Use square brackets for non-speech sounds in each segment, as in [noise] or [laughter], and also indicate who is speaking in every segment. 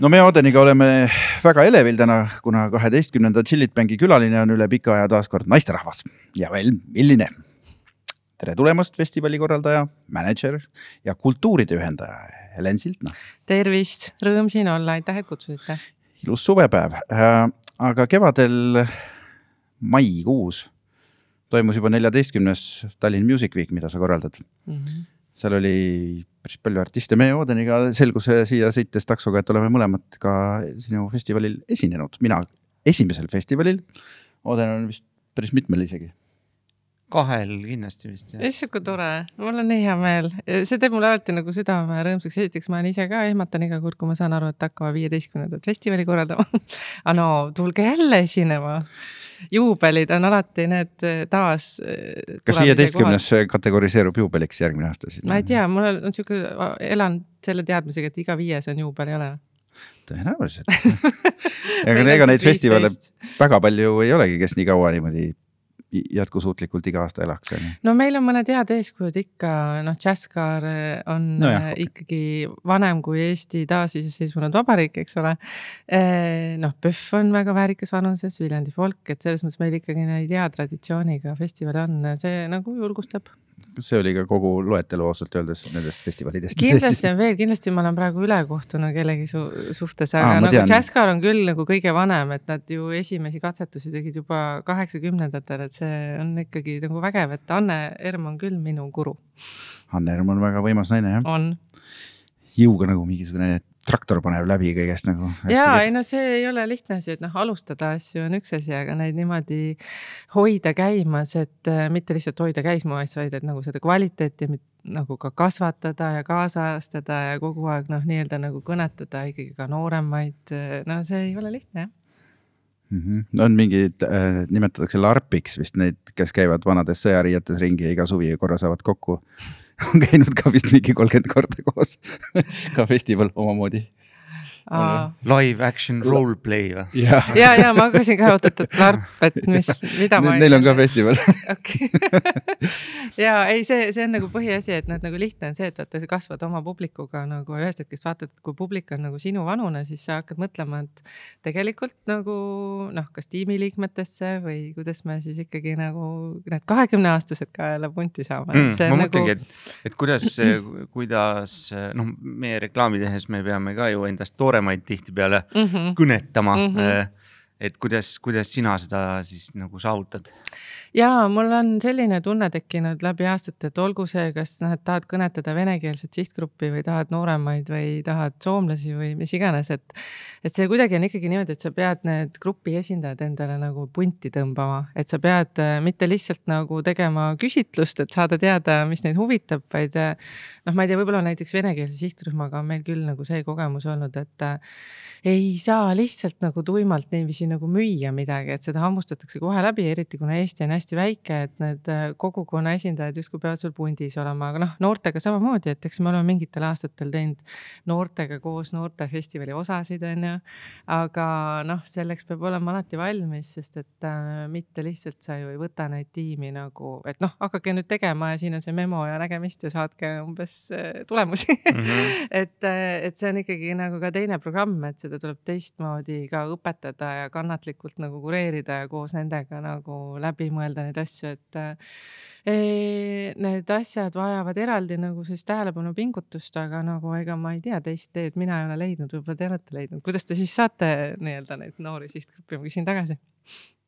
Speaker 1: no me Odeniga oleme väga elevil täna, kuna kaheteistkümnenda Chillit Banki külaline on üle pika aja taas kord naisterahvas ja veel milline. tere tulemast, festivali korraldaja, mänedžer ja kultuuride ühendaja Helen Siltna.
Speaker 2: tervist, rõõm siin olla, aitäh, et kutsusite.
Speaker 1: ilus suvepäev äh,, aga kevadel maikuus toimus juba neljateistkümnes Tallinn Music Week, mida sa korraldad mm. -hmm. Seal oli päris palju artiste, meie Odeniga selgus siia sõites taksoga, et oleme mõlemad ka sinu festivalil esinenud, mina esimesel festivalil. Oden on vist päris mitmel isegi
Speaker 3: kahel kindlasti vist.
Speaker 2: issand, kui tore, mul on nii hea meel, see teeb mulle alati nagu südame rõõmsaks, esiteks ma olen ise ka ehmatan iga kord, kui ma saan aru, et hakkavad viieteistkümnendat festivali korraldama [laughs] aga no tulge jälle esinema. juubelid on alati need taas.
Speaker 1: kas viieteistkümnes kategoriseerub juubeliks järgmine aasta siis?
Speaker 2: ma ei tea, mul on sihuke, elan selle teadmisega, et iga viies on juubel, ei ole
Speaker 1: tõenäoliselt [laughs] ega ega neid festivale väga palju ei olegi, kes nii kaua niimoodi jätkusuutlikult iga aasta elaks, on ju.
Speaker 2: no meil on mõned head eeskujud ikka, noh, Jazzcar on no jah, okay. ikkagi vanem kui Eesti taasiseseisvunud vabariik, eks ole. Eh, noh, PÖFF on väga väärikas vanuses, Viljandi folk, et selles mõttes meil ikkagi neid hea traditsiooniga festivale on, see nagu julgustab
Speaker 1: see oli ka kogu loetelu ausalt öeldes nendest festivalidest.
Speaker 2: kindlasti on veel, kindlasti ma olen praegu ülekohtune kellegi su suhtes, aga Aa, nagu Jazzcar on küll nagu kõige vanem, et nad ju esimesi katsetusi tegid juba kaheksakümnendatel, et see on ikkagi nagu vägev, et Anne Erm on küll minu guru.
Speaker 1: Anne Erm on väga võimas naine, jah.
Speaker 2: on.
Speaker 1: jõuga nagu mingisugune traktor paneb läbi kõigest nagu.
Speaker 2: ja ei no see ei ole lihtne asi, et noh, alustada asju on üks asi, aga neid niimoodi hoida käimas, et äh, mitte lihtsalt hoida käimas, vaid et nagu seda kvaliteeti nagu ka kasvatada ja kaasajastada ja kogu aeg noh, nii-öelda nagu kõnetada ikkagi ka nooremaid. Äh, no see ei ole lihtne jah
Speaker 1: mm. -hmm. on mingid äh,, nimetatakse larpiks vist neid, kes käivad vanades sõjariietes ringi ja iga suvi korra saavad kokku [laughs] on käinud ka vist mingi kolmkümmend korda koos. [laughs] Ka festival omamoodi
Speaker 3: Live action role play või?
Speaker 2: ja, ja, ja ma hakkasin ka oot-oot, et LARP, et mis, mida ma.
Speaker 1: Neil on ka festival. [laughs]
Speaker 2: okei. [laughs] ja ei, see, see on nagu põhiasi, et noh, nagu lihtne on see, et vaata, sa kasvad oma publikuga nagu ühest hetkest vaatad, et kui publik on nagu sinu vanune, siis sa hakkad mõtlema, et tegelikult nagu noh, kas tiimiliikmetesse või kuidas me siis ikkagi nagu need kahekümneaastased ka jälle punti saame
Speaker 3: mm,. ma nagu... mõtlengi, et, et kuidas, [laughs] kuidas noh, meie reklaami tehes me peame ka ju endast toore nooremaid tihtipeale mm -hmm. kõnetama mm. -hmm. et kuidas, kuidas sina seda siis nagu saavutad?
Speaker 2: Ja mul on selline tunne tekkinud läbi aastate, et olgu see, kas noh, et tahad kõnetada venekeelset sihtgruppi või tahad nooremaid või tahad soomlasi või mis iganes, et. et see kuidagi on ikkagi niimoodi, et sa pead need grupi esindajad endale nagu punti tõmbama, et sa pead äh, mitte lihtsalt nagu tegema küsitlust, et saada teada, mis neid huvitab, vaid. noh, ma ei tea, võib-olla näiteks venekeelse sihtrühmaga on meil küll nagu see kogemus olnud, et ei saa lihtsalt nagu tuimalt niiviisi nagu müüa midagi, et seda hammustatakse kohe läbi, eriti kuna Eesti on hästi väike, et need äh, kogukonna esindajad justkui peavad sul pundis olema, aga noh, noortega samamoodi, et eks me oleme mingitel aastatel teinud noortega koos noortefestivali osasid, on ju. aga noh, selleks peab olema alati valmis, sest et äh, mitte lihtsalt sa ju ei võta neid tiimi nagu, et noh, hakake nüüd tegema ja siin on see memo ja nägemist ja saatke umbes äh, tulemusi mm. -hmm. [laughs] et, äh, et see on ikkagi nagu ka teine programm, et seda tuleb teistmoodi ka õpetada ja kannatlikult nagu kureerida ja koos nendega nagu läbi mõelda neid asju, et e, need asjad vajavad eraldi nagu sellist tähelepanu pingutust, aga nagu ega ma ei tea teist teed, mina ei ole leidnud, võib-olla te olete leidnud, kuidas te siis saate nii-öelda neid noori sihtgruppi, ma küsin tagasi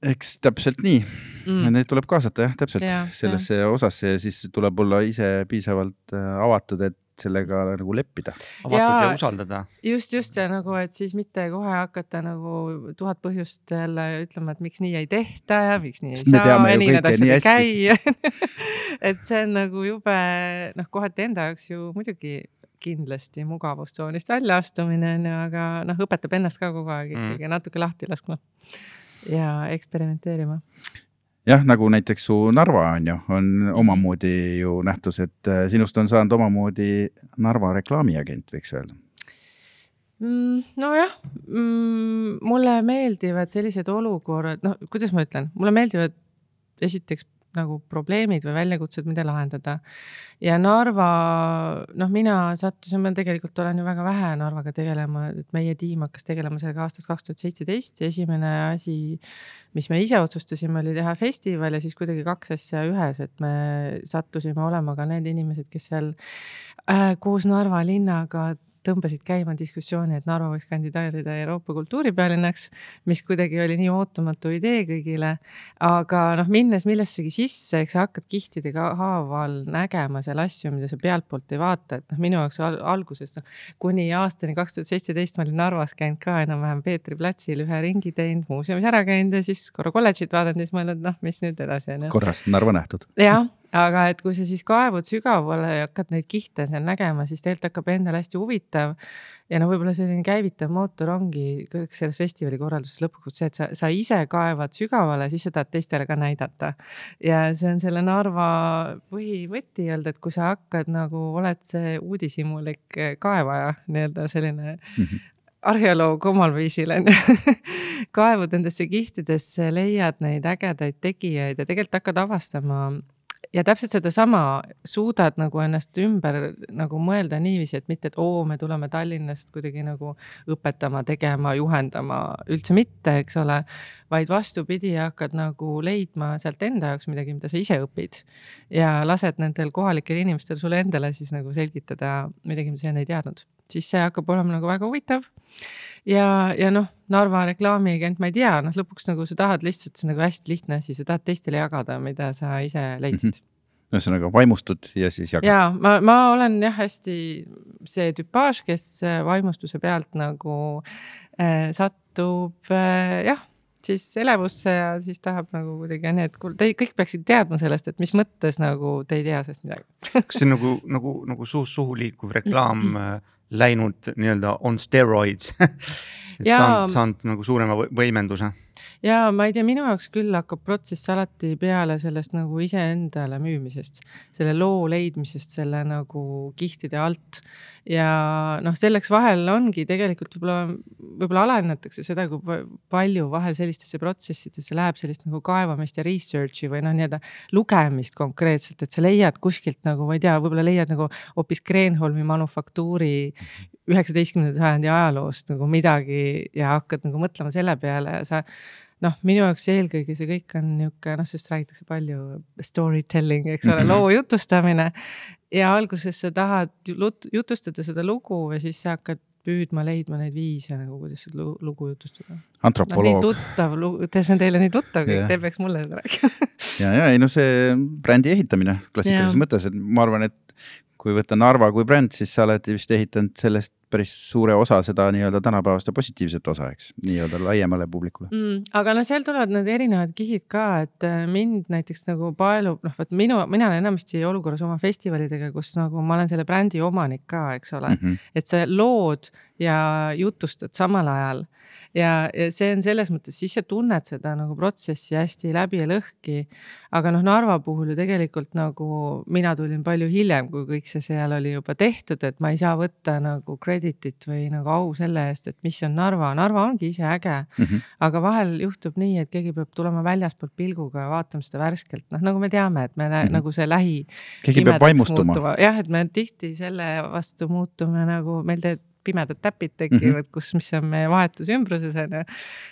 Speaker 1: eks täpselt nii mm., neid tuleb kaasata jah, täpselt ja, sellesse ja. osasse ja siis tuleb olla ise piisavalt äh, avatud, et sellega nagu leppida.
Speaker 3: avatud ja, ja usaldada.
Speaker 2: just, just ja nagu, et siis mitte kohe hakata nagu tuhat põhjust jälle ütlema, et miks nii ei tehta ja miks nii ei Sest saa ja nii need asjad ei käi [laughs] et see on nagu jube noh, kohati enda jaoks ju muidugi kindlasti mugavustsoonist väljaastumine on ju, aga noh, õpetab ennast ka kogu aeg ikkagi mm. natuke lahti laskma ja eksperimenteerima
Speaker 1: jah, nagu näiteks su Narva on ju, on omamoodi ju nähtus, et äh, sinust on saanud omamoodi Narva reklaamiagent, võiks öelda
Speaker 2: mm,. nojah mm,, mulle meeldivad sellised olukorrad, noh, kuidas ma ütlen, mulle meeldivad esiteks nagu probleemid või väljakutsed, mida lahendada. ja Narva, noh, mina sattusin, ma tegelikult olen ju väga vähe Narvaga tegelema, et meie tiim hakkas tegelema sellega aastast kaks tuhat seitseteist ja esimene asi, mis me ise otsustasime, oli teha festival ja siis kuidagi kaks asja ühes, et me sattusime olema ka need inimesed, kes seal äh, koos Narva linnaga tõmbasid käima diskussiooni, et Narva võiks kandideerida Euroopa kultuuripealinnaks, mis kuidagi oli nii ootamatu idee kõigile. aga noh, minnes millessegi sisse, eks sa hakkad kihtide haaval nägema seal asju, mida sa pealtpoolt ei vaata, et noh, minu jaoks al alguses noh, kuni aastani kaks tuhat seitseteist ma olin Narvas käinud ka enam-vähem Peetri platsil ühe ringi teinud, muuseumis ära käinud ja siis korra kolledžit vaadanud ja siis mõelnud, noh, mis nüüd edasi on ju.
Speaker 1: korras, Narva nähtud.
Speaker 2: jah aga et kui sa siis kaevud sügavale ja hakkad neid kihte seal nägema, siis tegelikult hakkab endale hästi huvitav. ja no võib-olla selline käivitav mootor ongi kõik selles festivali korralduses lõpuks see, et sa, sa ise kaevad sügavale, siis sa tahad teistele ka näidata. ja see on selle Narva põhivõti öelda, et kui sa hakkad nagu, oled see uudishimulik kaevaja, nii-öelda selline mm -hmm arheoloog omal viisil on ju [laughs] kaevud nendesse kihtidesse, leiad neid ägedaid tegijaid ja tegelikult hakkad avastama ja täpselt sedasama suudad nagu ennast ümber nagu mõelda niiviisi, et mitte, et oo, me tuleme Tallinnast kuidagi nagu õpetama, tegema, juhendama, üldse mitte, eks ole. vaid vastupidi, hakkad nagu leidma sealt enda jaoks midagi, mida sa ise õpid. ja lased nendel kohalikel inimestel sulle endale siis nagu selgitada midagi, mida sa enne ei teadnud, siis see hakkab olema nagu väga huvitav ja, ja noh, Narva reklaamiagent, ma ei tea, noh, lõpuks nagu sa tahad lihtsalt, see on nagu hästi lihtne asi, sa tahad teistele jagada, mida sa ise leidsid mm. -hmm
Speaker 1: ühesõnaga vaimustud ja siis jagad.
Speaker 2: ja ma, ma olen jah, hästi see tüpaaž, kes äh, vaimustuse pealt nagu äh, satub äh, jah, siis elevusse ja siis tahab nagu kuidagi kuule, te kõik peaksid teadma sellest, et mis mõttes nagu te ei tea sellest midagi
Speaker 3: kas see on nagu, nagu, nagu suust suhu liikuv reklaam [laughs] äh, läinud nii-öelda on steroids [laughs] et ja, saanud, saanud nagu suurema võimenduse.
Speaker 2: Ja ma ei tea, minu jaoks küll hakkab protsess alati peale sellest nagu iseendale müümisest, selle loo leidmisest selle nagu kihtide alt. ja noh, selleks vahel ongi tegelikult võib-olla, võib-olla alahinnatakse seda, kui palju vahel sellistesse protsessidesse läheb sellist nagu kaevamist ja research'i või noh, nii-öelda lugemist konkreetselt, et sa leiad kuskilt nagu, ma ei tea, võib-olla leiad nagu hoopis Kreenholmi manufaktuuri üheksateistkümnenda sajandi ajaloost nagu midagi ja hakkad nagu mõtlema selle peale ja sa noh, minu jaoks eelkõige see kõik on niisugune noh, sest räägitakse palju story telling, eks ole, mhm. loo jutustamine. ja alguses sa tahad jutustada seda lugu ja siis sa hakkad püüdma leidma neid viise nagu, kuidas seda lugu jutustada.
Speaker 1: antropoloog
Speaker 2: no,. tuttav lugu, see on teile nii tuttav kõik te peaks mulle seda rääkima
Speaker 1: ja, ja ei no see brändi ehitamine klassikalises mõttes, et ma arvan, et kui võtta Narva kui bränd, siis sa oled vist ehitanud sellest päris suure osa seda nii-öelda tänapäevast ja positiivset osa, eks, nii-öelda laiemale publikule
Speaker 2: mm,. aga no seal tulevad need erinevad kihid ka, et äh, mind näiteks nagu paelub, noh, vot minu, mina olen enamasti olukorras oma festivalidega, kus nagu ma olen selle brändi omanik ka, eks ole mm, -hmm. et sa lood ja jutustad samal ajal ja, ja see on selles mõttes, siis sa tunned seda nagu protsessi hästi läbi ja lõhki. aga noh, Narva puhul ju tegelikult nagu mina tulin palju hiljem, kui kõik see seal oli juba tehtud, et ma ei saa võtta nagu credit'it või nagu au selle eest, et mis on Narva, Narva ongi ise äge mm. -hmm. aga vahel juhtub nii, et keegi peab tulema väljaspoolt pilguga ja vaatama seda värskelt, noh nagu me teame, et me mm -hmm. nagu see lähi.
Speaker 1: keegi peab vaimustuma.
Speaker 2: jah, et me tihti selle vastu muutume nagu meil teeb pimedad täpid tekivad mm, -hmm. kus, mis on meie vahetus ümbruses on ju.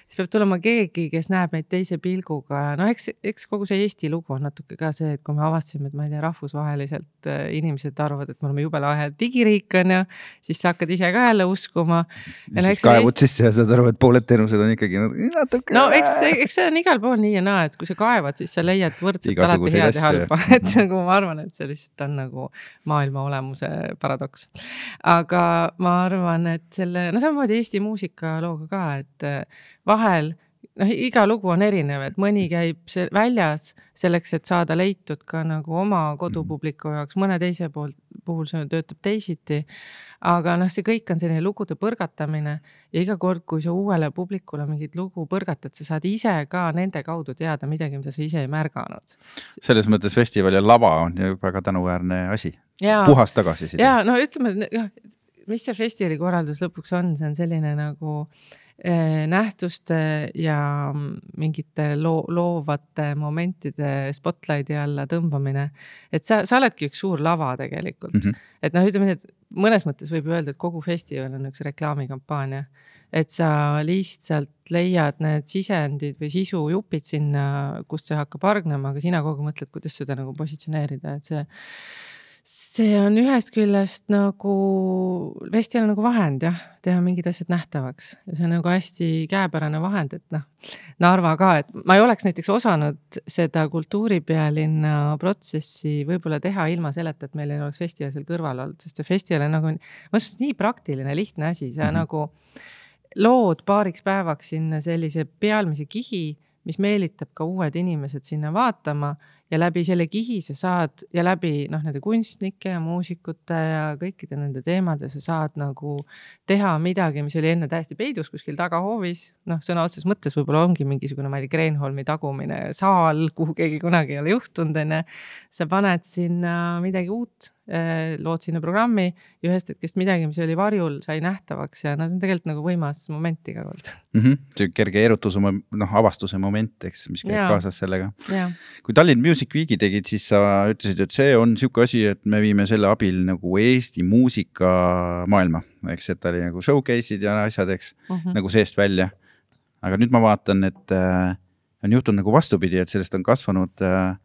Speaker 2: siis peab tulema keegi, kes näeb meid teise pilguga ja noh, eks, eks kogu see Eesti lugu on natuke ka see, et kui me avastasime, et ma ei tea, rahvusvaheliselt äh, inimesed arvavad, et me oleme jube lahe digiriik on ju, siis sa hakkad ise ka jälle uskuma.
Speaker 1: ja no, siis kaevud Eesti... sisse ja saad aru, et pooled teenused on ikkagi natuke.
Speaker 2: no eks, eks see on igal pool nii ja naa, et kui sa kaevad, siis sa leiad võrdselt alati head ja halba, [laughs] et nagu ma arvan, et see lihtsalt on nagu maailma olemuse paradoks. aga ma arvan, arvan, et selle, no samamoodi Eesti muusikalooga ka, et äh, vahel noh, iga lugu on erinev, et mõni käib väljas selleks, et saada leitud ka nagu oma kodupubliku jaoks, mõne teise poolt, puhul see töötab teisiti. aga noh, see kõik on selline lugude põrgatamine ja iga kord, kui sa uuele publikule mingit lugu põrgatad, sa saad ise ka nende kaudu teada midagi, mida sa ise ei märganud.
Speaker 1: selles mõttes festival ja lava on ju väga tänuväärne asi. puhas tagasiside.
Speaker 2: ja no ütleme, mis see festivali korraldus lõpuks on, see on selline nagu eh, nähtuste ja mingite loo, loovate momentide spotlighti alla tõmbamine. et sa, sa oledki üks suur lava tegelikult mm, -hmm. et noh, ütleme nii, et mõnes mõttes võib öelda, et kogu festival on üks reklaamikampaania et sa lihtsalt leiad need sisendid või sisujupid sinna, kust see hakkab hargnema, aga sina kogu aeg mõtled, kuidas seda nagu positsioneerida, et see see on ühest küljest nagu, vesti on nagu vahend jah, teha mingid asjad nähtavaks ja see on nagu hästi käepärane vahend, et noh. Narva ka, et ma ei oleks näiteks osanud seda kultuuripealinna protsessi võib-olla teha ilma selleta, et meil ei oleks festival seal kõrval olnud, sest see festival on nagu, mõnes mõttes nii praktiline, lihtne asi, sa mm -hmm. nagu lood paariks päevaks sinna sellise pealmise kihi, mis meelitab ka uued inimesed sinna vaatama ja läbi selle kihi sa saad ja läbi noh, nende kunstnike ja muusikute ja kõikide nende teemade sa saad nagu teha midagi, mis oli enne täiesti peidus kuskil tagahoovis. noh, sõna otseses mõttes võib-olla ongi mingisugune, ma ei tea, Kreenholmi tagumine saal, kuhu keegi kunagi ei ole juhtunud, onju. sa paned sinna midagi uut lood sinna programmi ja ühest hetkest midagi, mis oli varjul, sai nähtavaks ja no see on tegelikult nagu võimas moment iga kord
Speaker 1: mm. -hmm. see kerge erutuse, noh, avastuse moment, eks, mis käib ja. kaasas sellega. kui Tallinn Music Weeki tegid, siis sa ütlesid, et see on sihuke asi, et me viime selle abil nagu Eesti muusikamaailma, eks, et oli nagu showcase'id ja asjad, eks mm, -hmm. nagu seest välja. aga nüüd ma vaatan, et äh, on juhtunud nagu vastupidi, et sellest on kasvanud äh,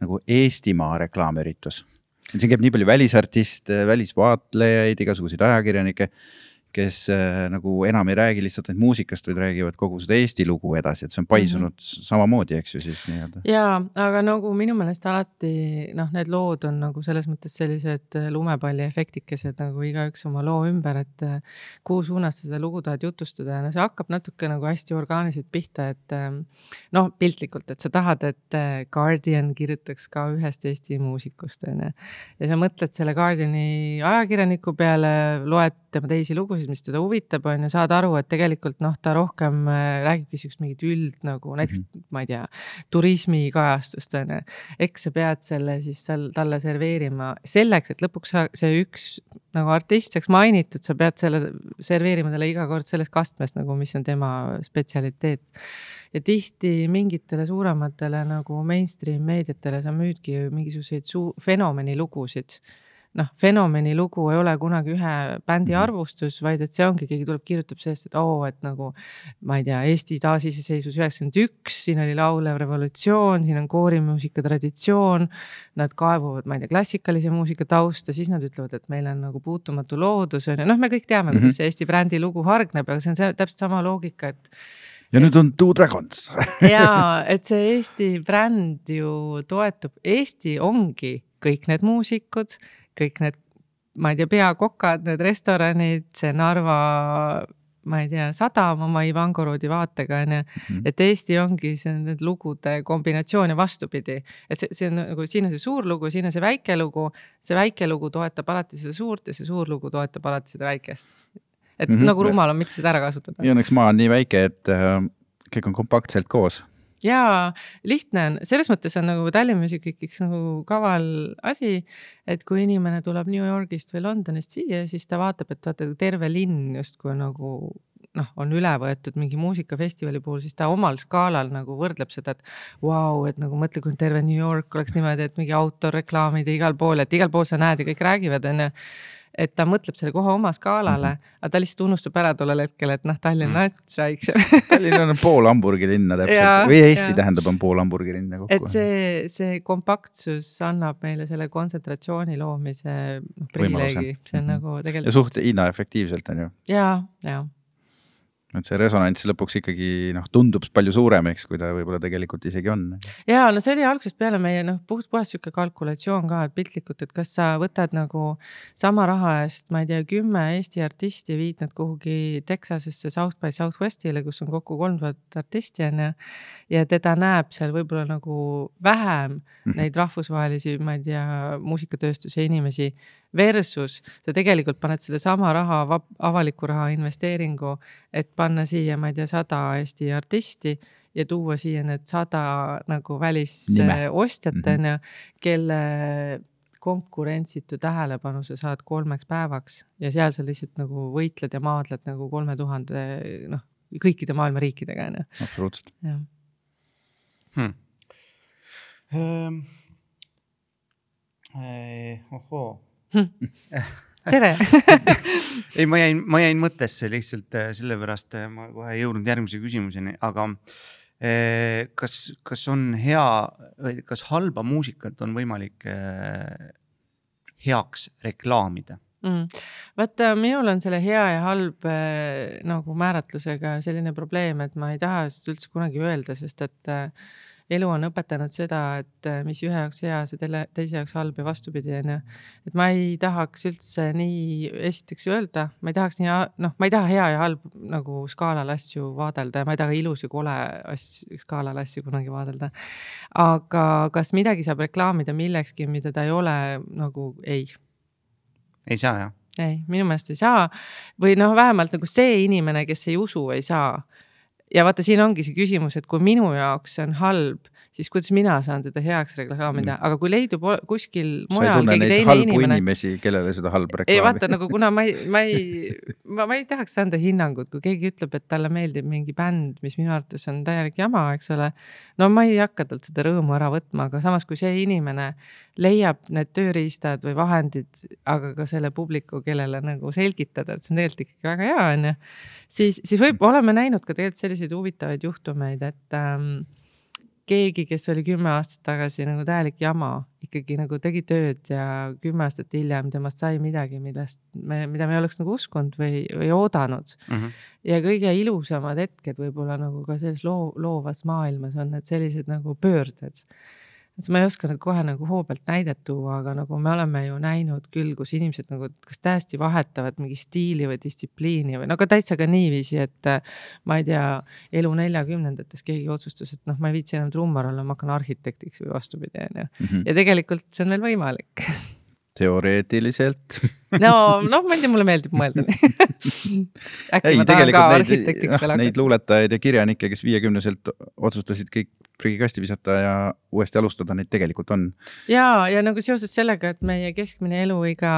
Speaker 1: nagu Eestimaa reklaamüritus siin käib nii palju välisartiste, välisvaatlejaid, igasuguseid ajakirjanikke kes äh, nagu enam ei räägi lihtsalt ainult muusikast, vaid räägivad kogu seda Eesti lugu edasi, et see on paisunud mm -hmm. samamoodi, eks ju siis nii-öelda.
Speaker 2: ja, aga nagu minu meelest alati noh, need lood on nagu selles mõttes sellised äh, lumepalliefektikesed nagu igaüks oma loo ümber, et äh, kuhu suunas sa seda lugu tahad jutustada ja no see hakkab natuke nagu hästi orgaaniliselt pihta, et noh, piltlikult, et sa tahad, et Guardian kirjutaks ka ühest Eesti muusikust onju. ja sa mõtled selle Guardiani ajakirjaniku peale, loed tema teisi lugusid siis, mis teda huvitab, on ju, saad aru, et tegelikult noh, ta rohkem äh, räägibki siukest mingit üld nagu näiteks mm, -hmm. ma ei tea, turismikajastust on ju. eks sa pead selle siis seal talle serveerima selleks, et lõpuks see üks nagu artist saaks mainitud, sa pead selle serveerima talle iga kord sellest kastmest nagu, mis on tema spetsialiteet ja tihti mingitele suurematele nagu mainstream meediatele sa müüdki mingisuguseid suu-, fenomeni lugusid noh, fenomeni lugu ei ole kunagi ühe bändi mhm. arvustus, vaid et see ongi, keegi tuleb, kirjutab sellest, et oo, et nagu ma ei tea, Eesti taasiseseisvus üheksakümmend üks, siin oli laulev revolutsioon, siin on koorimuusika traditsioon. Nad kaevuvad, ma ei tea, klassikalise muusika tausta, siis nad ütlevad, et meil on nagu puutumatu loodus on ju, noh, me kõik teame, kuidas mm -hmm. see Eesti brändi lugu hargneb, aga see on see täpselt sama loogika, et
Speaker 1: ja nüüd on Two Dragons [laughs]
Speaker 2: ja, et see Eesti bränd ju toetub, Eesti ongi kõik need muusikud kõik need, ma ei tea, peakokad, need restoranid, see Narva ma ei tea, sadam oma Ivangorodi vaatega onju mm, -hmm. et Eesti ongi see need lugude kombinatsioon ja vastupidi. et see, see on nagu siin on see suur lugu, siin on see väike lugu, see väike lugu toetab alati seda suurt ja see suur lugu toetab alati seda väikest. et mm -hmm. nagu rumal on mitte seda ära kasutada.
Speaker 1: ja õnneks maa on nii väike, et äh, kõik on kompaktselt koos
Speaker 2: jaa, lihtne on, selles mõttes on nagu Tallinn Music Week üks nagu kaval asi, et kui inimene tuleb New Yorgist või Londonist siia, siis ta vaatab, et vaata terve linn justkui nagu noh, on üle võetud mingi muusikafestivali puhul, siis ta omal skaalal nagu võrdleb seda, et vau wow,, et nagu mõtle, kui terve New York oleks niimoodi, et mingi autoreklaamid igal pool, et igal pool sa näed ja kõik räägivad, onju et ta mõtleb selle kohe oma skaalale mm, -hmm. aga ta lihtsalt unustab ära tollel hetkel, et noh, Tallinn on nats väiksem
Speaker 1: Tallinn on pool Hamburgi linna täpselt või Eesti ja. tähendab, on pool Hamburgi linna kokku.
Speaker 2: et see, see kompaktsus annab meile selle kontsentratsiooni loomise noh, privileegi, see on mm -hmm. nagu tegelikult.
Speaker 1: ja suht hinnaefektiivselt on ju.
Speaker 2: ja, ja
Speaker 1: et see resonants lõpuks ikkagi noh, tundub palju suurem, eks, kui ta võib-olla tegelikult isegi on.
Speaker 2: ja no see oli algusest peale meie noh, puht puhas sihuke kalkulatsioon ka, et piltlikult, et kas sa võtad nagu sama raha eest, ma ei tea, kümme Eesti artisti, viid nad kuhugi Texasesse South by Southwestile, kus on kokku kolm tuhat artisti on ju. ja teda näeb seal võib-olla nagu vähem mm -hmm. neid rahvusvahelisi, ma ei tea, muusikatööstuse inimesi Versus sa tegelikult paned sellesama raha, avaliku raha investeeringu, et panna siia, ma ei tea, sada Eesti artisti ja tuua siia need sada nagu välisostjat, mhm. on ju, kelle konkurentsitu tähelepanu sa saad kolmeks päevaks ja seal sa lihtsalt nagu võitled ja maadled nagu kolme tuhande noh, kõikide maailma riikidega, on ju.
Speaker 1: absoluutselt.
Speaker 3: Hmm. Um, ohoo
Speaker 2: hm. [laughs] tere [laughs]
Speaker 3: ei, ma jäin, ma jäin mõttesse lihtsalt äh, sellepärast äh, ma kohe ei jõudnud järgmise küsimuseni, aga eh, kas, kas on hea või kas halba muusikat on võimalik heaks reklaamida
Speaker 2: mm.? vaata, minul on selle hea ja halb äh, nagu määratlusega selline probleem, et ma ei taha seda üldse kunagi öelda, sest et äh, elu on õpetanud seda, et äh, mis ühe jaoks hea, see teile, teise jaoks halb ja vastupidi, onju. et ma ei tahaks üldse nii, esiteks öelda, ma ei tahaks nii, noh, ma ei taha hea ja halb nagu skaalal asju vaadelda ja ma ei taha ilus ja kole asju, skaalal asju kunagi vaadelda. aga kas midagi saab reklaamida millekski, mida ta ei ole, nagu ei.
Speaker 3: ei saa jah?
Speaker 2: ei, minu meelest ei saa või noh, vähemalt nagu see inimene, kes ei usu, ei saa ja vaata, siin ongi see küsimus, et kui minu jaoks see on halb, siis kuidas mina saan teda heaks reklaamida mm., aga kui leidub kuskil mujal keegi teine inimene.
Speaker 1: inimesi, kellele seda halba
Speaker 2: reklaami. ei vaata nagu kuna ma ei, ma ei, [laughs] ma, ma ei tahaks anda hinnangut, kui keegi ütleb, et talle meeldib mingi bänd, mis minu arvates on täielik jama, eks ole. no ma ei hakka talt seda rõõmu ära võtma, aga samas, kui see inimene leiab need tööriistad või vahendid, aga ka selle publiku, kellele nagu selgitada, et see on tegelikult ikkagi väga hea, on ju. siis, siis võib, oleme näinud ka tegelikult selliseid huvitavaid juhtumeid, et ähm, keegi, kes oli kümme aastat tagasi nagu täielik jama, ikkagi nagu tegi tööd ja kümme aastat hiljem temast sai midagi, millest me, mida me ei oleks nagu uskunud või, või oodanud mm. -hmm. ja kõige ilusamad hetked võib-olla nagu ka selles loo, loovas maailmas on need sellised nagu pöörded et ma ei oska nüüd kohe nagu hoo pealt näidet tuua, aga nagu me oleme ju näinud küll, kus inimesed nagu kas täiesti vahetavad mingi stiili või distsipliini või no aga täitsa ka niiviisi, et ma ei tea, elu neljakümnendates keegi otsustas, et noh, ma ei viitsi enam trummar olla, ma hakkan arhitektiks või vastupidi, onju. Mhm. ja tegelikult see on veel võimalik
Speaker 1: teoreetiliselt
Speaker 2: no noh, ma ei tea, mulle meeldib mõelda [laughs]
Speaker 1: äkki ei, ma tahan ka arhitektiks veel [laughs] hakata. Neid luuletajaid ja kirjanikke, kes viiekümneselt otsustasid kõik prügikasti visata ja uuesti alustada, neid tegelikult on.
Speaker 2: ja, ja nagu seoses sellega, et meie keskmine eluiga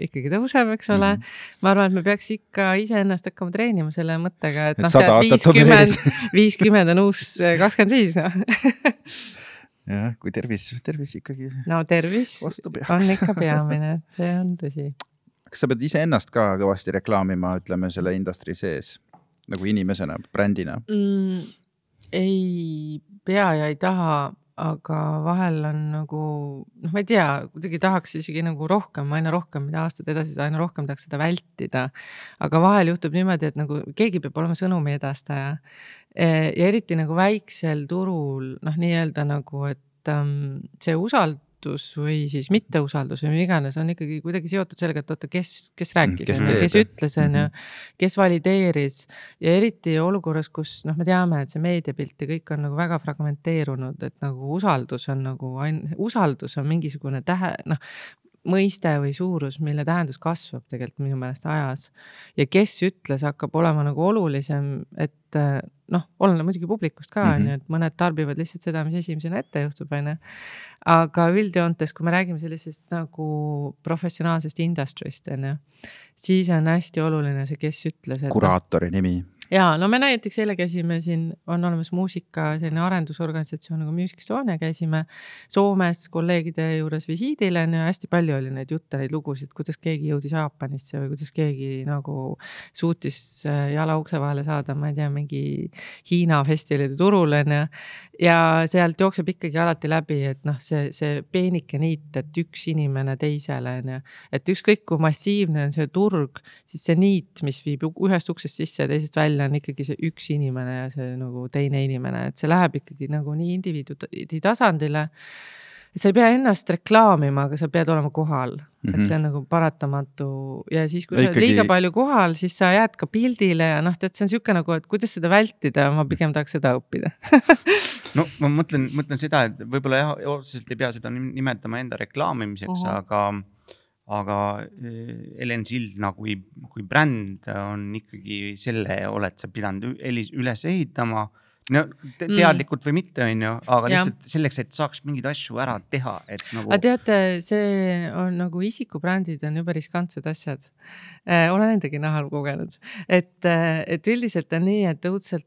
Speaker 2: ikkagi tõuseb, eks ole mm. -hmm. ma arvan, et me peaks ikka iseennast hakkama treenima selle mõttega, et, et noh, viiskümmend, [laughs] viiskümmend on uus kakskümmend viis, noh
Speaker 1: jah, kui tervis, tervis ikkagi.
Speaker 2: no tervis on ikka peamine, see on tõsi.
Speaker 1: kas sa pead iseennast ka kõvasti reklaamima, ütleme selle industry sees nagu inimesena, brändina mm,?
Speaker 2: Ei pea ja ei taha, aga vahel on nagu noh, ma ei tea, kuidagi tahaks isegi nagu rohkem, aina rohkem, mida aastad edasi, aina rohkem tahaks seda vältida. aga vahel juhtub niimoodi, et nagu keegi peab olema sõnumi edastaja. E, ja eriti nagu väiksel turul noh, nii-öelda nagu, et um, see usald usaldus või siis mitteusaldus või mis iganes on ikkagi kuidagi seotud sellega, et oota, kes, kes rääkis, kes, kes ütles, on ju, mhm. kes valideeris ja eriti olukorras, kus noh, me teame, et see meediapilt ja kõik on nagu väga fragmenteerunud, et nagu usaldus on nagu ain-, usaldus on mingisugune tähe, noh, mõiste või suurus, mille tähendus kasvab tegelikult minu meelest ajas. ja kes ütles, hakkab olema nagu olulisem, et noh, oleneb muidugi publikust ka on mm -hmm. ju, et mõned tarbivad lihtsalt seda, mis esimesena ette juhtub, on ju. aga üldjoontes, kui me räägime sellisest nagu professionaalsest industry'st on ju, siis on hästi oluline see, kes ütles.
Speaker 1: kuraatori nimi
Speaker 2: ja no me näiteks eile käisime siin, on olemas muusika selline arendusorganisatsioon nagu Music Estonia, käisime Soomes kolleegide juures visiidil on ju, hästi palju oli neid jutte, neid lugusid, kuidas keegi jõudis Jaapanisse või kuidas keegi nagu suutis äh, jala ukse vahele saada, ma ei tea, mingi Hiina festivalide turul on ju. ja sealt jookseb ikkagi alati läbi, et noh, see, see peenike niit, et üks inimene teisele on ju, et ükskõik kui massiivne on see turg, siis see niit, mis viib ühest uksest sisse ja teisest välja on ikkagi see üks inimene ja see nagu teine inimene, et see läheb ikkagi nagu nii indiviidi tasandile. sa ei pea ennast reklaamima, aga sa pead olema kohal mm, -hmm. et mhm. see on nagu paratamatu ja siis, kui ja sa oled ikkagi... liiga palju kohal, siis sa jääd ka pildile ja noh, tead, see on sihuke nagu, et kuidas seda vältida, ma pigem tahaks seda õppida [laughs]
Speaker 3: no ma mõtlen, mõtlen seda, et võib-olla jah, otseselt ei pea seda nimetama enda reklaamimiseks uh, -huh. aga aga eh, Helen Sildna kui, kui bränd on ikkagi selle oled sa pidanud üles ehitama no te
Speaker 2: Mm.
Speaker 3: teadlikult või mitte, on ju, aga
Speaker 2: Jah.
Speaker 3: lihtsalt selleks, et saaks mingeid asju ära teha, et nagu.
Speaker 2: aga teate, see on nagu isikubrändid on jube riskantsed asjad. olen endagi nahal kogenud, et, et üldiselt on nii, et õudselt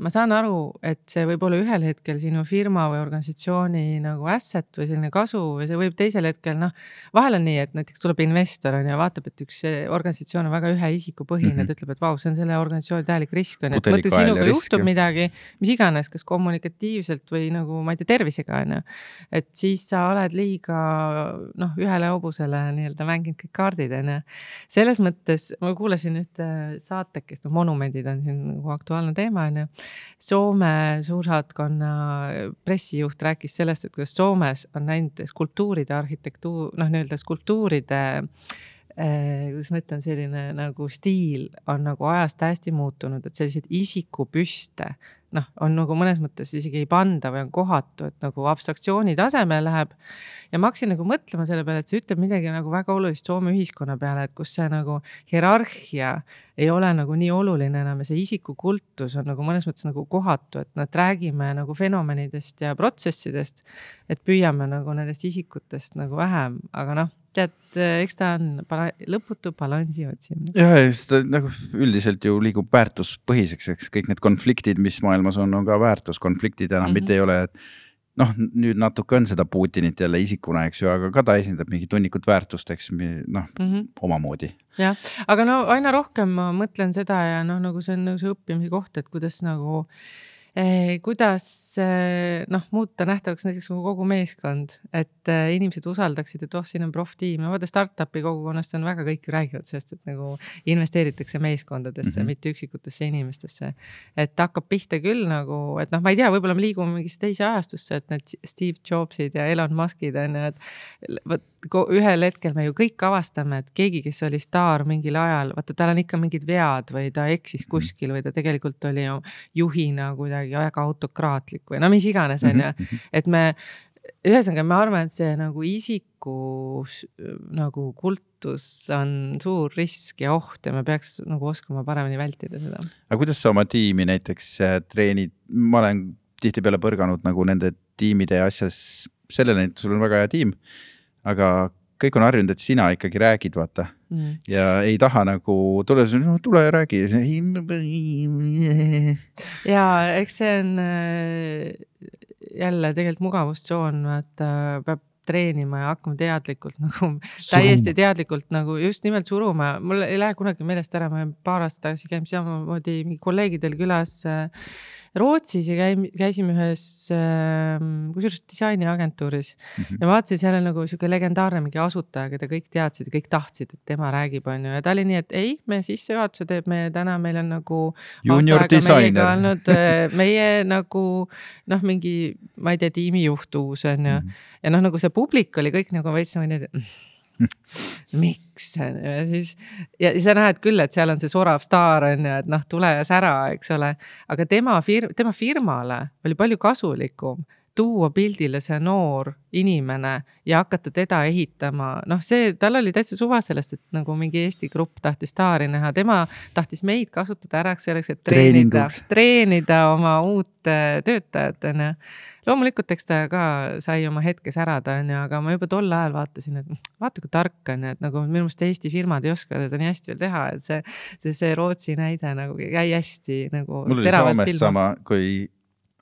Speaker 2: ma saan aru, et see võib olla ühel hetkel sinu firma või organisatsiooni nagu asset või selline kasu või see võib teisel hetkel noh. vahel on nii, et näiteks tuleb investor on ju, vaatab, et üks organisatsioon on väga ühe isiku põhine mm, -hmm. ta ütleb, et vau, see on selle organisatsiooni täielik risk on ju, et mõtle
Speaker 1: ja
Speaker 2: sinuga juhtub midagi, mis iganes, kas kommunikatiivselt või nagu ma ei tea, tervisega on ju. et siis sa oled liiga noh, ühele hobusele nii-öelda mänginud kõik kaardid on ju. selles mõttes ma kuulasin ühte saatekest, noh monumendid on siin nagu aktuaalne teema on ju. Soome suursaatkonna pressijuht rääkis sellest, et kuidas Soomes on näinud skulptuuride arhitektuur, noh, nii-öelda skulptuuride kuidas ma ütlen, selline nagu stiil on nagu ajast hästi muutunud, et selliseid isikupüste noh, on nagu mõnes mõttes isegi ei panda või on kohatu, et nagu abstraktsiooni tasemele läheb. ja ma hakkasin nagu mõtlema selle peale, et see ütleb midagi nagu väga olulist Soome ühiskonna peale, et kus see nagu hierarhia ei ole nagu nii oluline enam ja see isikukultus on nagu mõnes mõttes nagu kohatu, et noh, et räägime nagu fenomenidest ja protsessidest. et püüame nagu nendest isikutest nagu vähem, aga noh, tead, eks ta on bala lõputu balansi otsimine.
Speaker 1: ja, ja siis ta nagu üldiselt ju liigub väärtuspõhiseks, eks kõik need konfliktid, mis maailmas on, on ka väärtuskonfliktid enam mm, -hmm. mitte ei ole, et noh, nüüd natuke on seda Putinit jälle isikuna, eks ju, aga ka ta esindab mingit hunnikut väärtust, eks noh mm -hmm. omamoodi.
Speaker 2: jah, aga no aina rohkem ma mõtlen seda ja noh, nagu see on nagu see õppimise koht, et kuidas nagu eh, kuidas eh, noh, muuta nähtavaks näiteks nagu kogu meeskond, et eh, inimesed usaldaksid, et oh, siin on proff-tiim ja vaata startup'i kogukonnast on väga kõik ju räägivad sellest, et nagu investeeritakse meeskondadesse mm, -hmm. mitte üksikutesse inimestesse. et hakkab pihta küll nagu, et noh, ma ei tea, võib-olla me liigume mingisse teise ajastusse, et need Steve Jobsid ja Elon Muskid on ju, et vot ühel hetkel me ju kõik avastame, et keegi, kes oli staar mingil ajal, vaata, tal on ikka mingid vead või ta eksis kuskil või ta tegelikult oli ju juhina kuidagi väga autokraatlik või no mis iganes, on ju. et me, ühesõnaga, ma arvan, et see nagu isiku nagu kultus on suur risk ja oht ja me peaks nagu oskama paremini vältida seda.
Speaker 1: aga kuidas sa oma tiimi näiteks äh, treenid, ma olen tihtipeale põrganud nagu nende tiimide asjas sellele, et sul on väga hea tiim aga kõik on harjunud, et sina ikkagi räägid, vaata mm. ja ei taha nagu tule, no tule ja räägi.
Speaker 2: ja eks see on äh, jälle tegelikult mugavustsoon, vaata peab treenima ja hakkama teadlikult nagu täiesti teadlikult nagu just nimelt suruma, mul ei lähe kunagi meelest ära, ma paar aastat tagasi käisin samamoodi mingi kolleegidel külas äh, Rootsis ja käim, käisime ühes äh, kusjuures disainiagentuuris mm -hmm. ja vaatasin, seal on nagu sihuke legendaarne mingi asutaja, keda kõik teadsid ja kõik tahtsid, et tema räägib, on ju, ja ta oli nii, et ei, meie sissejuhatuse teeb meie täna, meil on nagu.
Speaker 1: Junior disainer.
Speaker 2: olnud äh, meie nagu noh, mingi, ma ei tea, tiimijuht uus on ju mm -hmm. ja noh, nagu see publik oli kõik nagu veits nagu nii, et [laughs] miks ja siis ja sa näed küll, et seal on see sorav staar on ju, et noh, tule ja sära, eks ole. aga tema fir-, tema firmale oli palju kasulikum tuua pildile see noor inimene ja hakata teda ehitama, noh, see, tal oli täitsa suva sellest, et nagu mingi Eesti grupp tahtis staari näha, tema tahtis meid kasutada ära selleks, et treenida, treenida oma uut töötajat, on ju loomulikult, eks ta ka sai oma hetke särada, on ju, aga ma juba tol ajal vaatasin, et vaata, kui tark on ju, et nagu minu meelest Eesti firmad ei oska teda nii hästi veel teha, et see, see, see Rootsi näide nagu jäi hästi nagu.
Speaker 1: mul oli Soomes sama, kui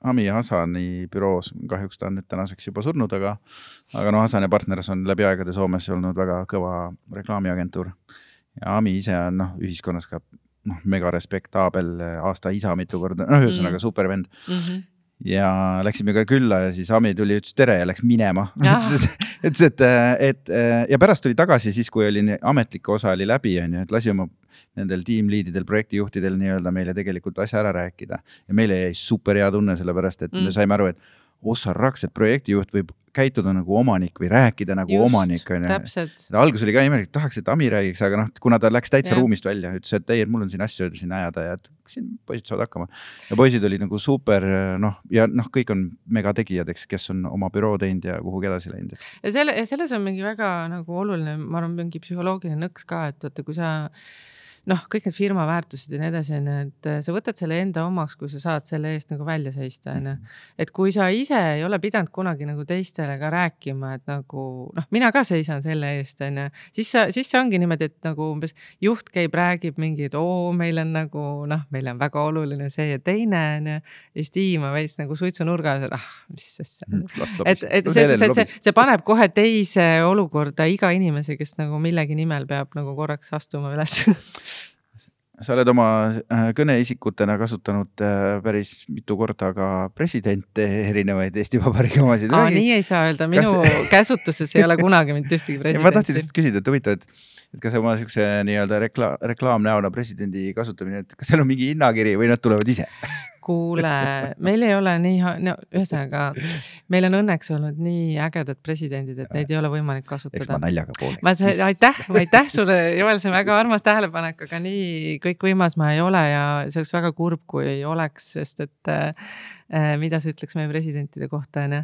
Speaker 1: Ami Hasani büroos, kahjuks ta on nüüd tänaseks juba surnud, aga, aga noh, Hasan ja Partners on läbi aegade Soomes olnud väga kõva reklaamiagentuur. ja Ami ise on noh, ühiskonnas ka noh, mega respektaabel aasta isa mitu korda, noh, ühesõnaga mm. super vend mm. -hmm ja läksime ka külla ja siis Ami tuli, ütles tere ja läks minema. [laughs] ütles, et, et ja pärast tuli tagasi siis, kui oli ametlik osa oli läbi, on ju, et lasi oma nendel tiimliididel, projektijuhtidel nii-öelda meile tegelikult asja ära rääkida. ja meile jäi super hea tunne, sellepärast et mm. me saime aru, et ossa raks, et projektijuht võib käituda nagu omanik või rääkida nagu Just, omanik on ju. alguses oli ka imelik, tahaks, et Ami räägiks, aga noh, kuna ta läks täitsa ja. ruumist välja, ütles, et ei, et mul on siin asju siin ajada ja et siin poisid saavad hakkama. ja poisid olid nagu super noh, ja noh, kõik on megategijad, eks, kes on oma büroo teinud ja kuhugi edasi läinud.
Speaker 2: ja selle, selles on mingi väga nagu oluline, ma arvan, mingi psühholoogiline nõks ka, et vaata, kui sa noh, kõik need firma väärtused ja nii edasi, on ju, et sa võtad selle enda omaks, kui sa saad selle eest nagu välja seista, on ju. et kui sa ise ei ole pidanud kunagi nagu teistele ka rääkima, et nagu noh, mina ka seisan selle eest, on ju, siis sa, siis see ongi niimoodi, et nagu umbes juht käib, räägib mingi, et oo, meil on nagu noh, meil on väga oluline see ja teine, on ju. ja siis tiim on veits nagu suitsunurgas, et ah, mis asja. et, et see, see, see, see paneb kohe teise olukorda iga inimese, kes nagu millegi nimel peab nagu korraks astuma üles [laughs]
Speaker 1: sa oled oma äh, kõneisikutena kasutanud äh, päris mitu korda ka presidente, erinevaid Eesti Vabariigi omasid.
Speaker 2: aa, nii ei saa öelda, minu kas... käsutuses ei ole kunagi mitte ühtegi [laughs] presidenti.
Speaker 1: ma tahtsin lihtsalt küsida, et huvitav, et, et kas oma siukse nii-öelda rekla-, reklaamnäona presidendi kasutamine, et kas seal on mingi hinnakiri või nad tulevad ise [laughs]
Speaker 2: kuule, meil ei ole nii, no ühesõnaga, meil on õnneks olnud nii ägedad presidendid, et neid ei ole võimalik kasutada.
Speaker 1: eks ma naljaga pooleks.
Speaker 2: ma aitäh, aitäh sulle, Joel, see on väga armas tähelepanek, aga nii kõikvõimas ma ei ole ja see oleks väga kurb, kui ei oleks, sest et Äh, mida sa ütleks meie presidentide kohta, on ju.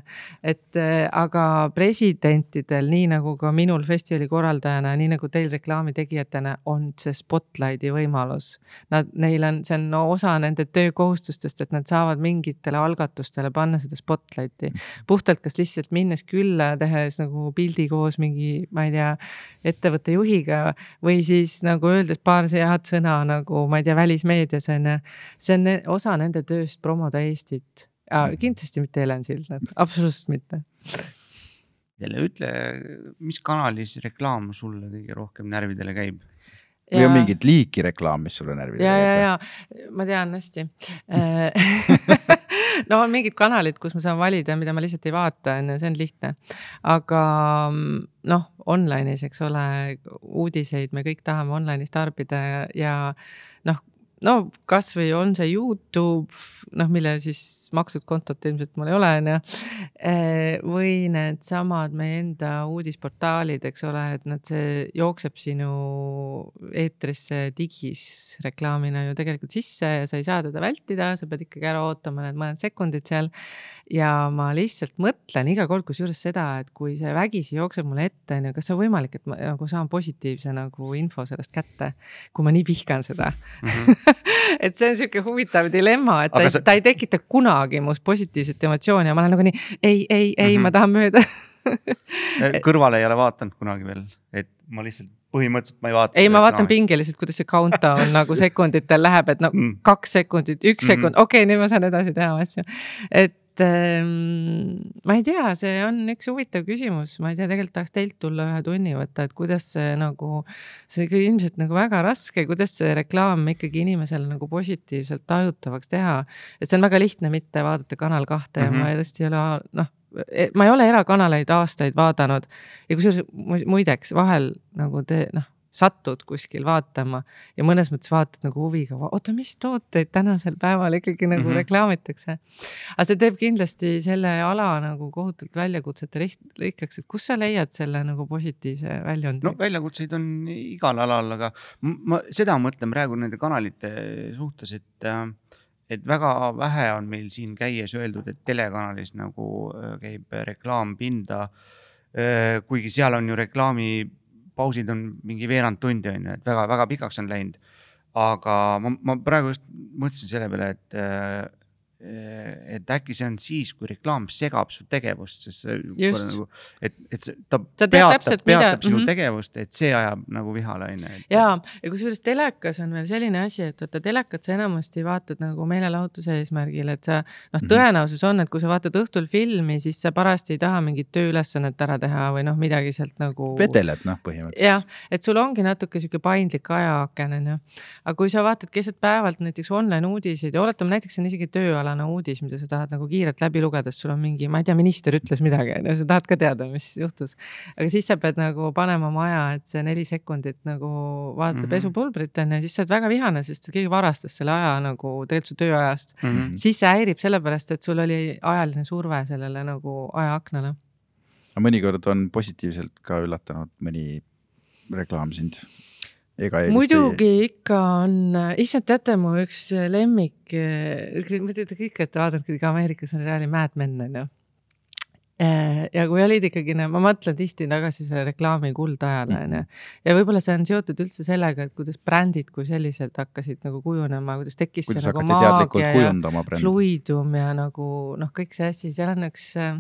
Speaker 2: et äh, aga presidentidel, nii nagu ka minul festivali korraldajana, nii nagu teil reklaami tegijatena, on see spotlight'i võimalus. Nad, neil on, see on no, osa nende töökohustustest, et nad saavad mingitele algatustele panna seda spotlight'i. puhtalt kas lihtsalt minnes külla, tehes nagu pildi koos mingi, ma ei tea, ettevõtte juhiga või siis nagu öeldes paar head sõna nagu, ma ei tea, välismeedias on ju. see on osa nende tööst promoda Eestit kindlasti mitte Helen Sildner, absoluutselt mitte.
Speaker 3: jälle ütle, mis kanalis reklaam sulle kõige rohkem närvidele käib?
Speaker 1: või on mingit liiki reklaam, mis sulle närvidele
Speaker 2: ja, ja, ja ma tean hästi [laughs] no on mingid kanalid, kus ma saan valida, mida ma lihtsalt ei vaata, on ju, see on lihtne. aga noh, online'is, eks ole, uudiseid me kõik tahame online'is tarbida ja noh, no kasvõi on see Youtube, noh, mille siis makstud kontot ilmselt mul ei ole, on ju. Eh, või needsamad meie enda uudisportaalid, eks ole, et nad, see jookseb sinu eetrisse digis reklaamina ju tegelikult sisse ja sa ei saa teda vältida, sa pead ikkagi ära ootama need mõned sekundid seal. ja ma lihtsalt mõtlen iga kord kusjuures seda, et kui see vägisi jookseb mulle ette, on ju, kas on võimalik, et ma nagu saan positiivse nagu info sellest kätte, kui ma nii vihkan seda mm. -hmm [laughs] et see on sihuke huvitav dilemma, et ta, sa... ta ei tekita kunagi must positiivset emotsiooni ja ma olen nagu nii ei, ei, ei mm, -hmm. ma tahan mööda
Speaker 3: kõrvale ei ole vaadanud kunagi veel, et ma lihtsalt põhimõtteliselt ma ei vaata.
Speaker 2: ei, ma vaatan pingeliselt, kuidas see countdown nagu [laughs] sekunditel läheb, et no mm. kaks sekundit, üks mm -hmm. sekund, okei okay,, nüüd ma saan edasi teha asju. et ähm, ma ei tea, see on üks huvitav küsimus, ma ei tea, tegelikult tahaks teilt tulla ühe tunni võtta, et kuidas see nagu, see ilmselt nagu väga raske, kuidas see reklaam ikkagi inimesele nagu positiivselt tajutavaks teha. et see on väga lihtne mitte vaadata Kanal kahte mm -hmm. ja ma mhm. tõesti ei ole noh, e, ma ei ole erakanaleid aastaid vaadanud ja kusjuures muideks vahel nagu te noh satud kuskil vaatama ja mõnes mõttes vaatad nagu huviga, oota, mis tooteid tänasel päeval ikkagi nagu mm -hmm. reklaamitakse. aga see teeb kindlasti selle ala nagu kohutavalt väljakutsete rikkaks, et kust sa leiad selle nagu positiivse väljundi?
Speaker 3: no väljakutseid on igal alal, aga ma seda mõtlen praegu nende kanalite suhtes, et äh, et väga vähe on meil siin käies öeldud, et telekanalis nagu äh, käib reklaam pinda. Äh, kuigi seal on ju reklaami pausid on mingi veerand tundi on ju, et väga-väga pikaks on läinud. aga ma, ma praegu just mõtlesin selle peale, et Eh, et äkki see on siis, kui reklaam segab su tegevust, sest see nagu, et, et see, ta Sa peatab, peatab mida... sinu mm -hmm. tegevust, et see ajab nagu vihale, on ju.
Speaker 2: ja, ja kusjuures telekas on veel selline asi, et vaata telekat sa enamasti vaatad nagu meelelahutuse eesmärgil, et sa noh, mhm. tõenäosus on, et kui sa vaatad õhtul filmi, siis sa parajasti ei taha mingit tööülesannet ära teha või noh, midagi sealt nagu.
Speaker 1: vedeled noh, põhimõtteliselt.
Speaker 2: jah, et sul ongi natuke sihuke paindlik ajaaken on ju, aga kui sa vaatad keset päevalt näiteks online uudiseid ja oletame näiteks on isegi tööalane igapäevane uudis, mida sa tahad nagu kiirelt läbi lugeda, sest sul on mingi, ma ei tea, minister ütles midagi, on ju, sa tahad ka teada, mis juhtus. aga siis sa pead nagu panema oma aja, et see neli sekundit nagu vaadata mm -hmm. pesupulbrit on ju, siis sa oled väga vihane, sest keegi varastas selle aja nagu tegelikult su tööajast mm. -hmm. siis see häirib sellepärast, et sul oli ajaline surve sellele nagu ajaaknale.
Speaker 1: aga mõnikord on positiivselt ka üllatanud mõni reklaam sind
Speaker 2: muidugi ei... ikka on, issand, teate mu üks lemmik, muidugi kõik olete vaadanud kuidagi Ameerikas on reaali Mad Men on ju. Äh, ja kui olid ikkagi, no ma mõtlen tihti tagasi selle reklaami kuldajale onju mm. ja võib-olla see on seotud üldse sellega, et kuidas brändid kui sellised hakkasid nagu kujunema, kuidas tekkis
Speaker 1: kuidas
Speaker 2: see nagu maagia ja fluidum ja nagu noh, kõik see asi, seal on üks, äh,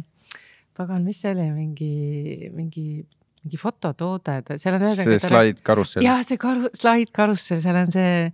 Speaker 2: pagan, mis see oli, mingi, mingi mingi fototoode, seal on
Speaker 1: see slaid karussell.
Speaker 2: jah, see karu-, slaid karussell, seal on see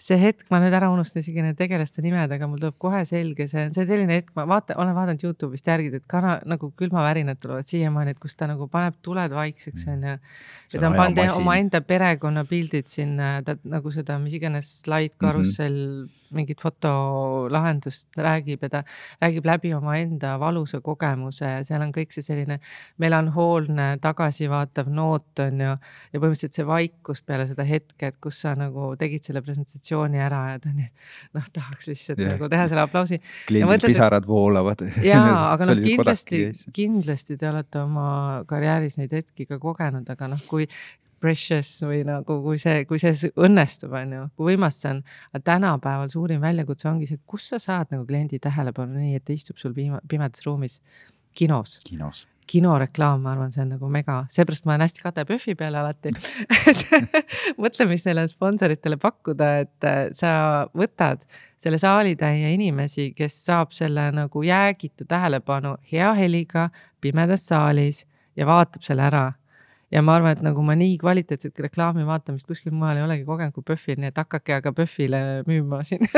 Speaker 2: see hetk, ma nüüd ära unustasin isegi need tegelaste nimed, aga mul tuleb kohe selge see, see on selline hetk, ma vaatan, olen vaadanud Youtube'ist järgi, et kana nagu külmavärinad tulevad siiamaani, et kus ta nagu paneb tuled vaikseks mm. onju. ja ta on pannud omaenda perekonnapildid sinna, ta nagu seda, mis iganes slaid karussell mm -hmm mingit fotolahendust räägib ja ta räägib läbi omaenda valusa kogemuse ja seal on kõik see selline melanhoolne tagasivaatav noot on ju. ja põhimõtteliselt see vaikus peale seda hetke, et kus sa nagu tegid selle presentatsiooni ära ja ta nii, noh, tahaks lihtsalt yeah. nagu teha selle aplausi.
Speaker 1: kliendil pisarad voolavad. [laughs]
Speaker 2: jaa, aga noh, kindlasti, kindlasti te olete oma karjääris neid hetki ka kogenud, aga noh, kui precious või nagu kui see, kui see õnnestub, on ju, kui võimas see on. aga tänapäeval suurim väljakutse ongi see, et kus sa saad nagu kliendi tähelepanu nii, et ta istub sul piima, pimedas ruumis, kinos.
Speaker 1: kinos.
Speaker 2: Kinoreklaam, ma arvan, see on nagu mega, seepärast ma olen hästi kade PÖFFi peale alati. [laughs] Mõtle, mis neile sponsoritele pakkuda, et äh, sa võtad selle saalitäie inimesi, kes saab selle nagu jäägitu tähelepanu hea heliga pimedas saalis ja vaatab selle ära ja ma arvan, et nagu ma nii kvaliteetset reklaami vaatamist kuskil mujal ei olegi kogenud kui PÖFFil, nii et hakake aga PÖFFile müüma siin. [laughs]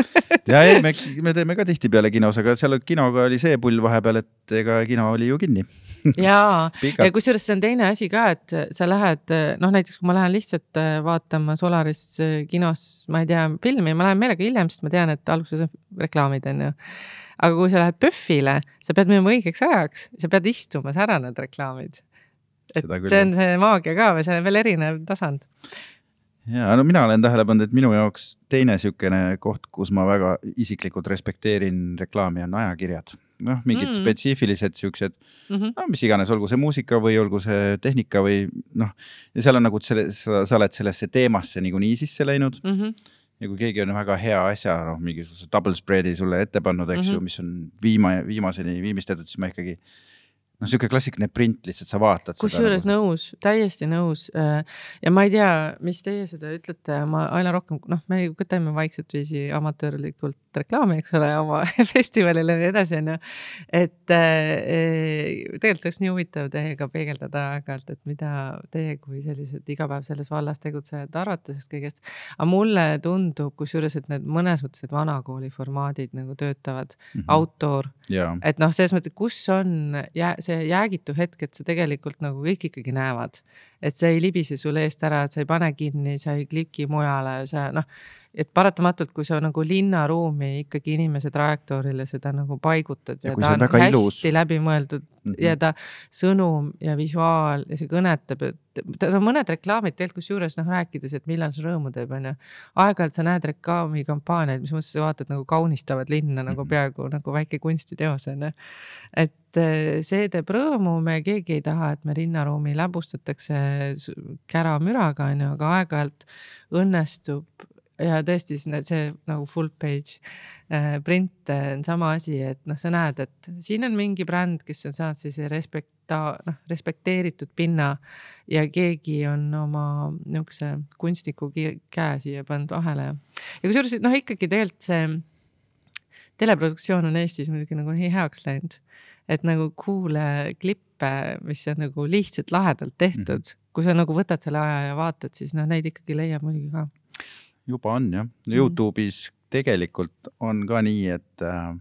Speaker 1: Ja ei, me, me teeme ka tihtipeale kinos, aga seal kinoga oli see pull vahepeal, et ega kino oli ju kinni. [laughs]
Speaker 2: Jaa, ja kusjuures see on teine asi ka, et sa lähed, noh näiteks kui ma lähen lihtsalt äh, vaatama Solaris äh, kinos, ma ei tea, filmi, ma lähen meelega hiljem, sest ma tean, et alguses on reklaamid, on ju. Aga kui sa lähed PÖFFile, sa pead minema õigeks ajaks, sa pead istuma, sa ära need reklaamid et see on see maagia ka või see on veel erinev tasand.
Speaker 1: ja no mina olen tähele pannud, et minu jaoks teine niisugune koht, kus ma väga isiklikult respekteerin reklaami, on ajakirjad. noh, mingid mm. spetsiifilised siuksed mm, -hmm. no mis iganes, olgu see muusika või olgu see tehnika või noh, ja seal on nagu selle, sa, oled sellesse teemasse niikuinii sisse läinud mm. -hmm ja kui keegi on väga hea asja, noh, mingisuguse double spread'i sulle ette pannud, eks mm -hmm. ju, mis on viima, viimaseni viimistletud, siis ma ikkagi noh, sihuke klassikaline print lihtsalt sa vaatad.
Speaker 2: kusjuures nagu... nõus, täiesti nõus. Äh, ja ma ei tea, mis teie seda ütlete, ma aina rohkem, noh, me ju teeme vaikselt viisi amatöörlikult reklaami, eks ole, oma [laughs] festivalile ja nii edasi, onju. et äh, tegelikult oleks nii huvitav teiega peegeldada aeg-ajalt, et mida teie kui sellised iga päev selles vallas tegutsejad arvate sellest kõigest. aga mulle tundub, kusjuures, et need mõnes mõttes need vanakooli formaadid nagu töötavad mm, -hmm. outdoor
Speaker 1: yeah.,
Speaker 2: et noh, selles mõttes, kus on jää, see jäägitu hetk, et sa tegelikult nagu kõik ikkagi näevad, et see ei libise sul eest ära, et sa ei pane kinni, sa ei kliki mujale, sa noh et paratamatult, kui sa nagu linnaruumi ikkagi inimese trajektoorile seda nagu paigutad ja, ja ta on, on hästi läbimõeldud mm -hmm. ja ta sõnum ja visuaal ja see kõnetab, et ta on mõned reklaamid tegelikult kusjuures noh, rääkides, et millal see rõõmu teeb, onju. aeg-ajalt sa näed reklaamikampaaniaid, mis mõttes sa vaatad nagu kaunistavad linna nagu mhm. peaaegu nagu väike kunstiteos onju. et eh, see teeb rõõmu, me keegi ei taha, et me linnaruumi läbustatakse käramüraga onju, aga aeg-ajalt õnnestub ja tõesti see nagu full page. Äh, print on sama asi, et noh, sa näed, et siin on mingi bränd, kes on saanud sellise respekta-, noh, respekteeritud pinna ja keegi on oma niisuguse kunstniku käe siia pannud vahele. Ja, ja kusjuures noh, ikkagi tegelikult see teleproduktsioon on Eestis muidugi nagu nii heaks läinud, et nagu cool'e klippe, mis on nagu lihtsalt lahedalt tehtud. Mm, -hmm. kui sa nagu võtad selle aja ja vaatad, siis noh, neid ikkagi leiab muidugi ka
Speaker 1: juba on jah, mhm. Youtube'is tegelikult on ka nii, et äh,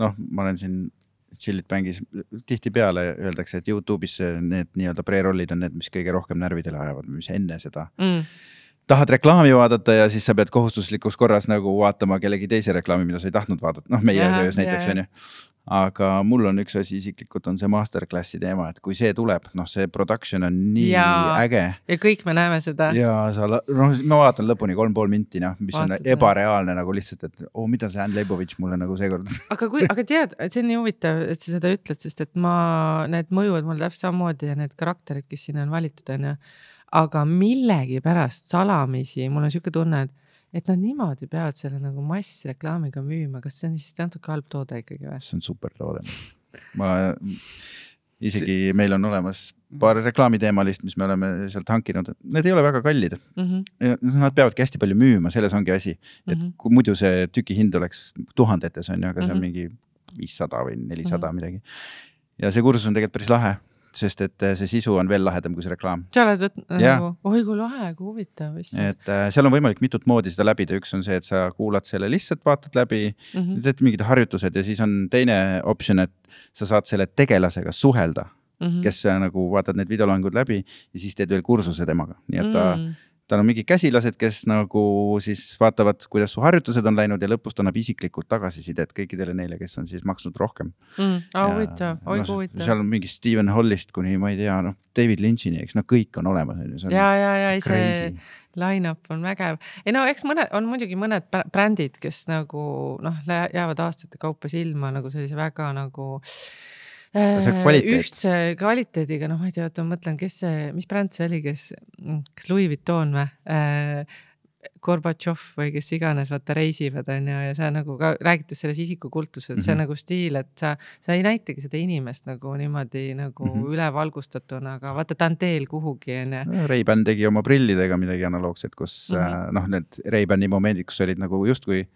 Speaker 1: noh, ma olen siin Chillit Bangis tihtipeale öeldakse, et Youtube'is need nii-öelda pre-roll'id on need, mis kõige rohkem närvidele ajavad, mis enne seda. Mm. tahad reklaami vaadata ja siis sa pead kohustuslikus korras nagu vaatama kellegi teise reklaami, mida sa ei tahtnud vaadata, noh, meie töös näiteks on ju aga mul on üks asi isiklikult on see masterclass'i teema, et kui see tuleb, noh, see production on nii ja, äge.
Speaker 2: ja kõik me näeme seda.
Speaker 1: ja sa, noh, ma vaatan lõpuni kolm pool minti, noh, mis Vaatad on ebareaalne nagu lihtsalt, et oo oh,, mida see Ann Leibovitš mulle nagu seekord. [laughs]
Speaker 2: aga kui, aga tead, see on nii huvitav, et sa seda ütled, sest et ma, need mõjuvad mulle täpselt samamoodi ja need karakterid, kes sinna on valitud, on ju. aga millegipärast salamisi mul on sihuke tunne, et et nad niimoodi peavad selle nagu massreklaamiga müüma, kas see on siis natuke halb toode ikkagi või?
Speaker 1: see on super toode. ma isegi see... meil on olemas paar reklaamiteemalist, mis me oleme sealt hankinud, need ei ole väga kallid mm. -hmm. Nad peavadki hästi palju müüma, selles ongi asi, et mm -hmm. kui muidu see tüki hind oleks tuhandetes on ju, aga see on mm -hmm. mingi viissada või nelisada mm -hmm. midagi. ja see kursus on tegelikult päris lahe sest et äh, see sisu on veel lahedam kui see reklaam.
Speaker 2: sa oled võtnud nagu, oi kui lahe, kui huvitav.
Speaker 1: et äh, seal on võimalik mitut moodi seda läbida, üks on see, et sa kuulad selle lihtsalt, vaatad läbi mm, -hmm. teed mingid harjutused ja siis on teine optsioon, et sa saad selle tegelasega suhelda mm, -hmm. kes äh, nagu vaatad need videoloengud läbi ja siis teed veel kursuse temaga, nii et ta mm -hmm tal on mingid käsilased, kes nagu siis vaatavad, kuidas su harjutused on läinud ja lõpus ta annab isiklikult tagasisidet kõikidele neile, kes on siis maksnud rohkem
Speaker 2: mm,. huvitav, oi kui huvitav.
Speaker 1: seal on mingi Steven Hallist kuni ma ei tea, noh David Lynch'ini, eks noh, kõik on olemas on
Speaker 2: ju. ja, ja, ja see line-up on vägev. ei no eks mõned, on muidugi mõned brändid, kes nagu noh, jäävad aastate kaupa silma nagu sellise väga nagu Kvaliteet. ühtse kvaliteediga, noh, ma ei tea, oota, ma mõtlen, kes see, mis bränd see oli, kes, kas Louis Vuitton või äh,? Gorbatšov või kes iganes, vaata reisivad, on ju, ja sa nagu ka räägites selles isikukultusest mm, -hmm. see mhm. nagu stiil, et sa, sa ei näitagi seda inimest nagu niimoodi nagu mm -hmm. ülevalgustatuna, aga vaata, ta on teel kuhugi, on
Speaker 1: ju. Ray-Ban tegi oma prillidega midagi analoogset, kus mm -hmm. noh, need Ray-Bani momendid, kus olid nagu justkui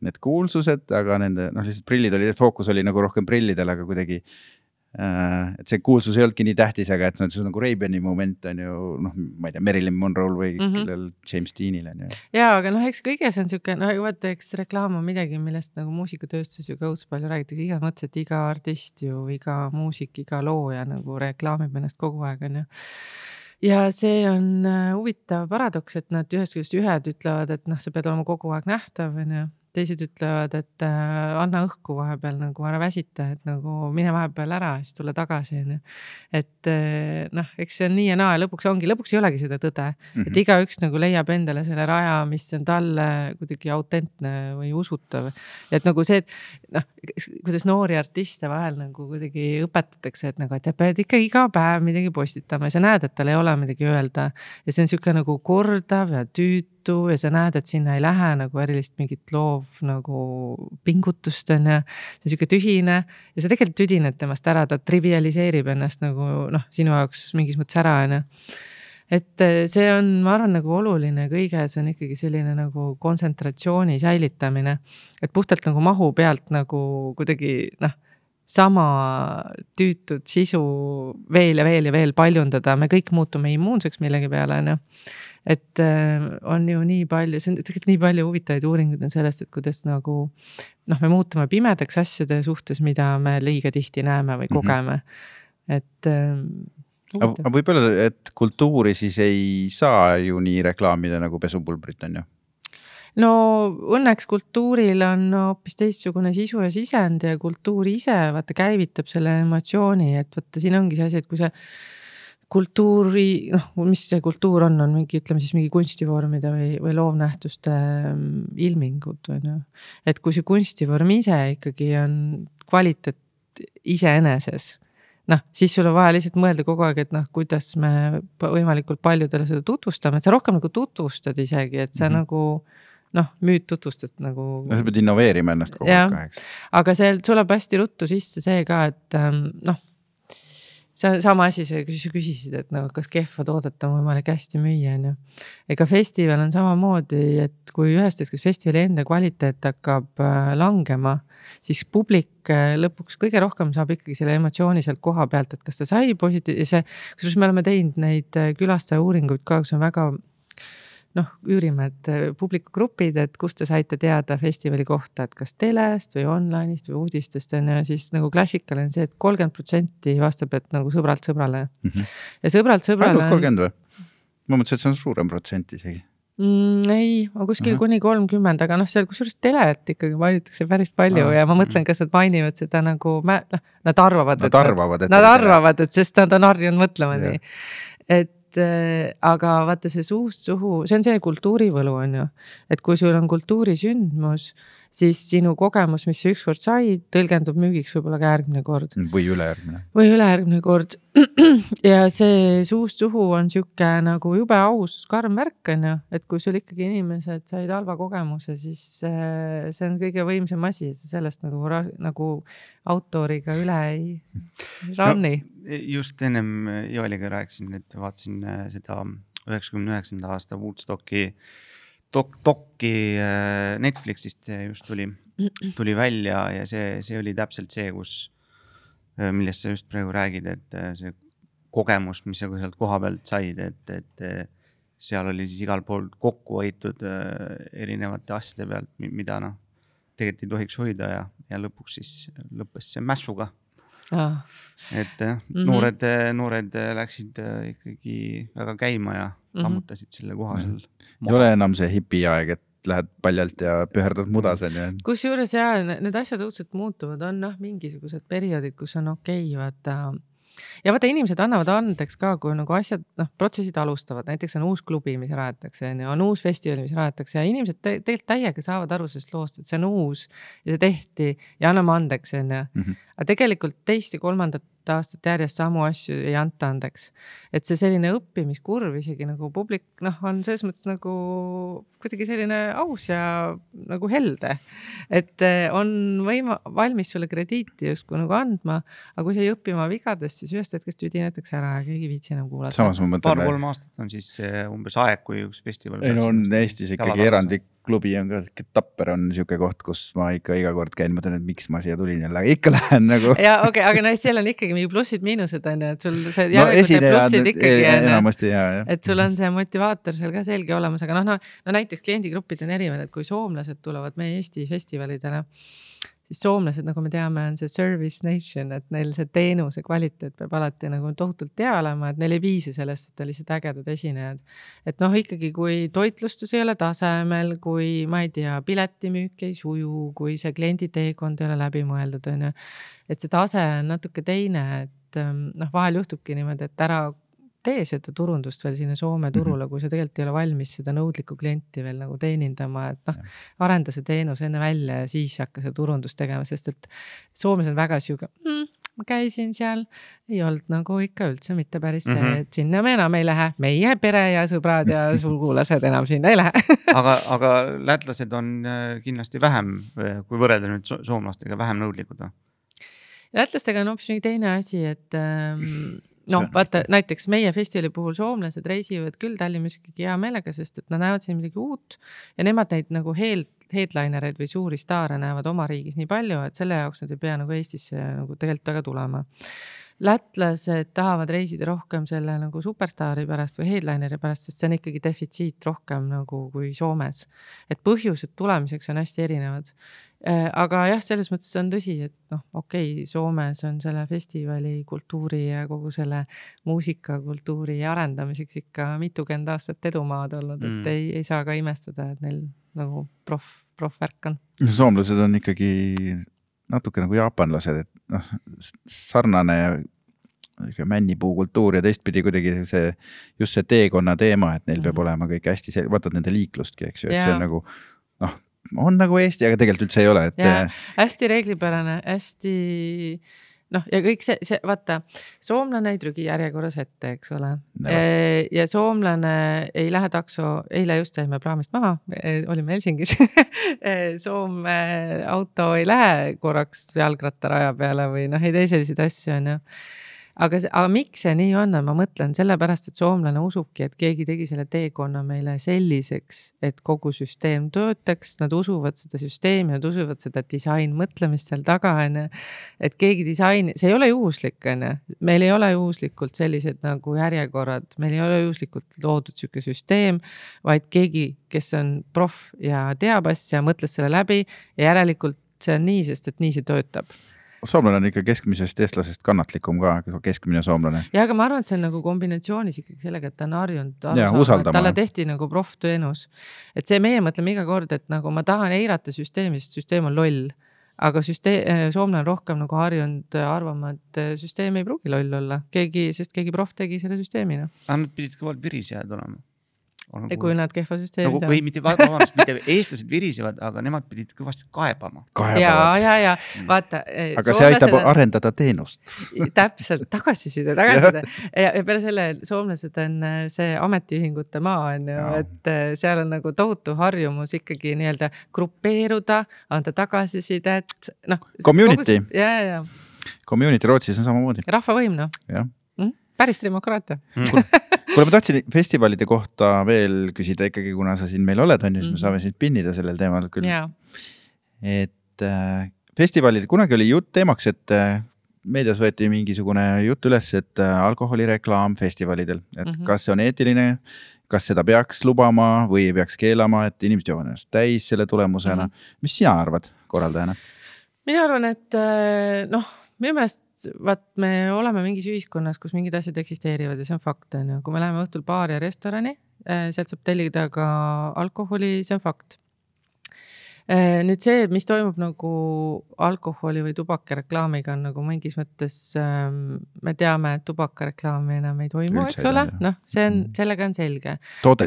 Speaker 1: need kuulsused, aga nende noh, lihtsalt prillid oli, fookus oli nagu rohkem prillidel, aga kuidagi Äh, et see kuulsus ei olnudki nii tähtis, aga et see on nagu Ray-Bani moment on ju noh, ma ei tea, Marilyn Monroe'l või mm -hmm. kellel James Deanil on ju.
Speaker 2: ja, aga noh, eks kõiges on sihuke, no vaata, eks reklaam on midagi, millest nagu muusikatööstus ju ka õudselt palju räägitakse, igas mõttes, et iga artist ju, iga muusik, iga looja nagu reklaamib ennast kogu aeg on ju ja see on äh, huvitav paradoks, et nad ühest küljest ühed ütlevad, et noh, sa pead olema kogu aeg nähtav, onju teised ütlevad, et äh, anna õhku vahepeal nagu ära väsita, et nagu mine vahepeal ära, siis tule tagasi, onju. et äh, noh, eks see on nii ja naa ja lõpuks ongi, lõpuks ei olegi seda tõde mm, -hmm. et mhm. igaüks nagu leiab endale selle raja, mis on talle kuidagi autentne või usutav. et nagu see, et noh, kuidas noori artiste vahel nagu kuidagi õpetatakse, et nagu, et pead ikka iga päev midagi postitama ja sa näed, et tal ei ole midagi öelda ja see on sihuke nagu kordav ja tüütu juttu ja sa näed, et sinna ei lähe nagu erilist mingit loov nagu pingutust on ju. see on sihuke tühine ja sa tegelikult tüdined temast ära, ta trivialiseerib ennast nagu noh, sinu jaoks mingis mõttes ära on ju et eh, see on, ma arvan, nagu oluline kõiges on ikkagi selline nagu kontsentratsiooni säilitamine. et puhtalt nagu mahu pealt nagu kuidagi noh, sama tüütut sisu veel ja veel ja veel paljundada, me kõik muutume immuunseks millegi peale, on ju et äh, on ju nii palju, see on tegelikult nii palju huvitavaid uuringuid on sellest, et kuidas nagu noh, me muutume pimedaks asjade suhtes, mida me liiga tihti näeme või mhm. kogeme mm, -hmm. et
Speaker 1: äh, aga võib öelda, et kultuuri siis ei saa ju nii reklaamida nagu pesupulbrit, on ju?
Speaker 2: no õnneks kultuuril on hoopis teistsugune sisu ja sisend ja kultuur ise vaata käivitab selle emotsiooni, et vaata, siin ongi see asi, et kui see kultuuri, noh, mis see kultuur on, on mingi, ütleme siis mingi kunstivormide või, või loovnähtuste mm, ilmingud, on ju. et kui see kunstivorm ise ikkagi on kvaliteet iseeneses, noh, siis sul on vaja lihtsalt mõelda kogu aeg, et noh, kuidas me võimalikult paljudele seda tutvustame, et sa rohkem nagu tutvustad isegi, et sa mm -hmm. nagu noh, müüd tutvustad nagu.
Speaker 1: no sa pead innoveerima ennast kogu aeg eks.
Speaker 2: aga seal tuleb hästi ruttu sisse see ka, et ähm, noh see on sama asi, sa küsisid, et nagu kas kehva toodet on võimalik hästi müüa, on ju. ega festival on samamoodi, et kui ühest hetkest festivali enda kvaliteet hakkab äh, langema, siis publik äh, lõpuks kõige rohkem saab ikkagi selle emotsiooni sealt koha pealt, et kas ta sai positiivse, kusjuures me oleme teinud neid äh, külastaja uuringuid ka, kus on väga noh, üürime, et äh, publikugrupid, et kust te saite teada festivali kohta, et kas telest või online'ist või uudistest on ju, siis nagu klassikaline on see et, et kolmkümmend protsenti vastab, et nagu sõbralt sõbrale mm. -hmm. ja sõbralt sõbrale.
Speaker 1: ainult kolmkümmend või? ma mõtlesin, et see on suurem protsent isegi
Speaker 2: mm,. ei, kuskil uh -huh. kuni kolmkümmend, aga noh, seal kusjuures telet ikkagi mainitakse päris palju uh -huh. ja ma mõtlen, kas nad mainivad seda nagu, noh, nad arvavad.
Speaker 1: Nad arvavad,
Speaker 2: et. Nad arvavad, et sest nad on harjunud mõtlema nii. et et äh, aga vaata see suust suhu, see on see kultuurivõlu, on ju. et kui sul on kultuurisündmus, siis sinu kogemus, mis sa ükskord said, tõlgendub müügiks võib-olla ka järgmine kord.
Speaker 1: või ülejärgmine.
Speaker 2: või ülejärgmine kord. [clears throat] ja see suust suhu on sihuke nagu jube aus karm värk on ju, et kui sul ikkagi inimesed said halva kogemuse, siis äh, see on kõige võimsam asi, et sa sellest nagu, nagu autoriga üle ei [laughs] run'i
Speaker 3: no,. just ennem Joeliga rääkisin, et vaatasin äh, seda üheksakümne üheksanda aasta Woodstocki dok-, dokki äh, Netflixist just tuli, tuli välja ja see, see oli täpselt see, kus, äh, millest sa just praegu räägid, et äh, see kogemus, mis sa sealt koha pealt said, et, et seal oli siis igal pool kokku hoitud erinevate asjade pealt, mida noh, tegelikult ei tohiks hoida ja, ja lõpuks siis lõppes see mässuga ah.. et mm -hmm. noored, noored läksid ikkagi väga käima ja mm -hmm. lammutasid selle koha seal
Speaker 1: ei ole enam see hipiaeg, et lähed paljalt ja püherdad mudas onju.
Speaker 2: kusjuures ja need asjad õudselt muutuvad, on noh, mingisugused perioodid, kus on okei okay,, vaata ja vaata, inimesed annavad andeks ka, kui nagu asjad, noh, protsessid alustavad, näiteks on uus klubi, mis rajatakse, on ju, on uus festival, mis rajatakse ja inimesed te tegelikult täiega saavad aru sellest loost, et see on uus ja see tehti ja anname andeks, on ju. Mhm. aga tegelikult teist ja kolmandat aastat järjest samu asju ei anta andeks. et see selline õppimiskurv isegi nagu publik noh, on selles mõttes nagu kuidagi selline aus ja nagu helde. et eh, on võima-, valmis sulle krediiti justkui nagu andma, aga kui sa ei õpi oma vigadest, siis ühest hetkest tüdinetakse ära ja keegi ei viitsi enam kuulata.
Speaker 3: paar-kolm aastat on siis umbes aeg, kui üks festival.
Speaker 1: ei no on Eestis ikkagi erandlik klubi on ka, Tapper on niisugune koht, kus ma ikka iga kord käin, mõtlen, et miks ma siia tulin jälle, aga ikka [laughs] lähen nagu.
Speaker 2: ja okei okay,, aga noh, seal on ikkagi mingi plussid-miinused on ju, et sul see no, plussid ikkagi
Speaker 1: on ja.
Speaker 2: et sul on see motivaator seal ka selge olemas, aga noh, no, no näiteks kliendigrupid on erinevad, et kui soomlased tulevad meie Eesti festivalidele siis soomlased, nagu me teame, on see service nation, et neil see teenuse kvaliteet peab alati nagu tohutult hea olema, et neil ei piisa sellest, et on lihtsalt ägedad esinejad. et noh, ikkagi kui toitlustus ei ole tasemel, kui ma ei tea, piletimüük ei suju, kui see kliendi teekond ei ole läbimõeldud, on ju. et see tase on natuke teine, et ähm, noh, vahel juhtubki niimoodi, et ära tee seda turundust veel sinna Soome mhm. turule, kui sa tegelikult ei ole valmis seda nõudlikku klienti veel nagu teenindama, et noh, arenda see teenus enne välja ja siis hakka seda turundust tegema, sest et Soomes on väga sihuke mm, ma käisin seal, ei olnud nagu ikka üldse mitte päris see mm, -hmm. et sinna me enam ei lähe, meie pere ja sõbrad ja [laughs] sugulased enam sinna ei lähe
Speaker 3: aga, aga lätlased on äh, kindlasti vähem, kui võrrelda nüüd soomlastega, vähem nõudlikud või?
Speaker 2: lätlastega on hoopis mingi teine asi, et ähm, noh, vaata näiteks meie festivali puhul soomlased reisivad küll Tallinnas ikkagi hea meelega, sest et nad näevad siin midagi uut ja nemad neid nagu head, headliner eid või suuri staare näevad oma riigis nii palju, et selle jaoks nad ei pea nagu Eestisse nagu tegelikult väga tulema lätlased tahavad reisida rohkem selle nagu superstaari pärast või headlineri pärast, sest see on ikkagi defitsiit rohkem nagu kui Soomes. et põhjused tulemiseks on hästi erinevad. Äh, aga jah, selles mõttes on tõsi, et noh, okei okay,, Soomes on selle festivali kultuuri ja kogu selle muusikakultuuri arendamiseks ikka mitukümmend aastat edumaad olnud mm., et ei, ei saa ka imestada, et neil nagu proff, proff-värk on.
Speaker 1: soomlased on ikkagi natuke nagu jaapanlased, et noh, sarnane niisugune männipuukultuur ja teistpidi kuidagi see, just see teekonna teema, et neil mm -hmm. peab olema kõik hästi selge, vaatad nende liiklustki, eks ju, et yeah. see on nagu noh, on nagu Eesti, aga tegelikult üldse ei ole, et.
Speaker 2: hästi reeglipärane, hästi noh, ja kõik see, see vaata, soomlane ei trügi järjekorras ette, eks ole. ja soomlane ei lähe takso, eile just jäime praamist maha, olime Helsingis. [laughs] Soome auto ei lähe korraks jalgrattaraja peale või noh, ei tee selliseid asju, on ju aga, aga miks see nii on, ma mõtlen sellepärast, et soomlane usubki, et keegi tegi selle teekonna meile selliseks, et kogu süsteem töötaks, nad usuvad seda süsteemi, nad usuvad seda disainmõtlemist seal taga, on ju. et keegi disaini, see ei ole juhuslik, on ju, meil ei ole juhuslikult sellised nagu järjekorrad, meil ei ole juhuslikult loodud sihuke süsteem, vaid keegi, kes on proff ja teab asja, mõtles selle läbi ja järelikult see on nii, sest et nii see töötab
Speaker 1: soomlane on ikka keskmisest eestlasest kannatlikum ka, keskmine soomlane.
Speaker 2: ja, aga ma arvan, et see on nagu kombinatsioonis ikkagi sellega, et ta on harjunud aru saama, talle tehti nagu proff-teenus. et see, meie mõtleme iga kord, et nagu ma tahan eirata süsteemi, sest süsteem on loll. aga süsteem, eh, soomlane on rohkem nagu harjunud arvama, et eh, süsteem ei pruugi loll olla, keegi, sest keegi proff tegi selle süsteemi noh.
Speaker 3: aga nad pidid kõvalt virisejad olema
Speaker 2: nagu, kui nad kehva süsteemi
Speaker 3: nagu, või mitte, vabandust, mitte eestlased virisevad, aga nemad pidid kõvasti kaebama.
Speaker 2: ja, ja, ja vaata.
Speaker 1: Eh, aga see aitab arendada teenust
Speaker 2: täpselt, tagasiside, [laughs] tagasiside ja, ja peale selle soomlased on eh, see ametiühingute maa on ju, et eh, seal on nagu tohutu harjumus ikkagi nii-öelda grupeeruda, anda tagasisidet, noh.
Speaker 1: Community.
Speaker 2: ja, ja, ja.
Speaker 1: Community Rootsis on samamoodi.
Speaker 2: rahvavõim noh. Mm? Päris demokraatia
Speaker 1: mm. [laughs] kuule, ma tahtsin festivalide kohta veel küsida ikkagi, kuna sa siin meil oled, on ju, siis me mhm. saame sind pinnida sellel teemal küll. et äh, festivalid, kunagi oli jutt teemaks, et äh, meedias võeti mingisugune jutt üles, et äh, alkoholireklaam festivalidel, et mm -hmm. kas see on eetiline, kas seda peaks lubama või peaks keelama, et inimesed joovad ennast täis selle tulemusena mm. -hmm. mis sina arvad korraldajana?
Speaker 2: mina arvan, et äh, noh, minu meelest vaat me oleme mingis ühiskonnas, kus mingid asjad eksisteerivad ja see on fakt, on ju, kui me läheme õhtul baari ja restorani, eh, sealt saab tellida ka alkoholi, see on fakt. Eh, nüüd see, mis toimub nagu alkoholi või tubakareklaamiga on nagu mingis mõttes, ehm, me teame, et tubakareklaami enam ei toimu, eks ole, noh, see on, mm. sellega on selge.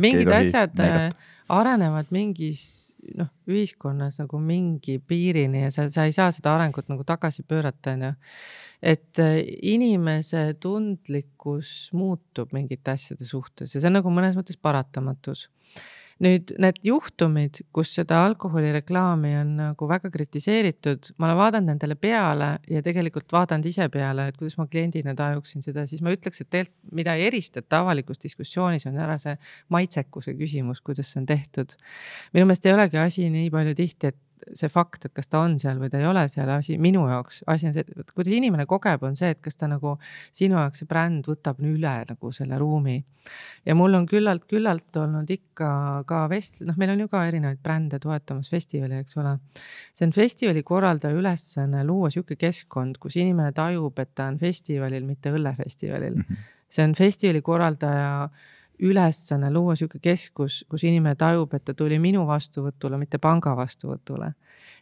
Speaker 2: mingid asjad näidata. Eh, arenevad mingis noh, ühiskonnas nagu mingi piirini ja sa, sa ei saa seda arengut nagu tagasi pöörata, on ju et äh, inimese tundlikkus muutub mingite asjade suhtes ja see on nagu mõnes mõttes paratamatus. Nüüd need juhtumid, kus seda alkoholireklaami on nagu väga kritiseeritud, ma olen vaadanud nendele peale ja tegelikult vaadanud ise peale, et kuidas ma kliendina tajuksin seda, siis ma ütleks, et tegelikult mida ei eristata avalikus diskussioonis, on ära see maitsekuse küsimus, kuidas see on tehtud. minu meelest ei olegi asi nii palju tihti, et see fakt, et kas ta on seal või ta ei ole seal, asi minu jaoks, asi on see, et kuidas inimene kogeb, on see, et kas ta nagu sinu jaoks see bränd võtab üle nagu selle ruumi. ja mul on küllalt, küllalt olnud ikka ka vest-, noh, meil on ju ka erinevaid brände toetamas festivali, eks ole. see on festivali korraldaja ülesanne luua sihuke keskkond, kus inimene tajub, et ta on festivalil, mitte õllefestivalil mm. -hmm. see on festivali korraldaja ülesanne luua sihuke keskus, kus inimene tajub, et ta tuli minu vastuvõtule, mitte panga vastuvõtule.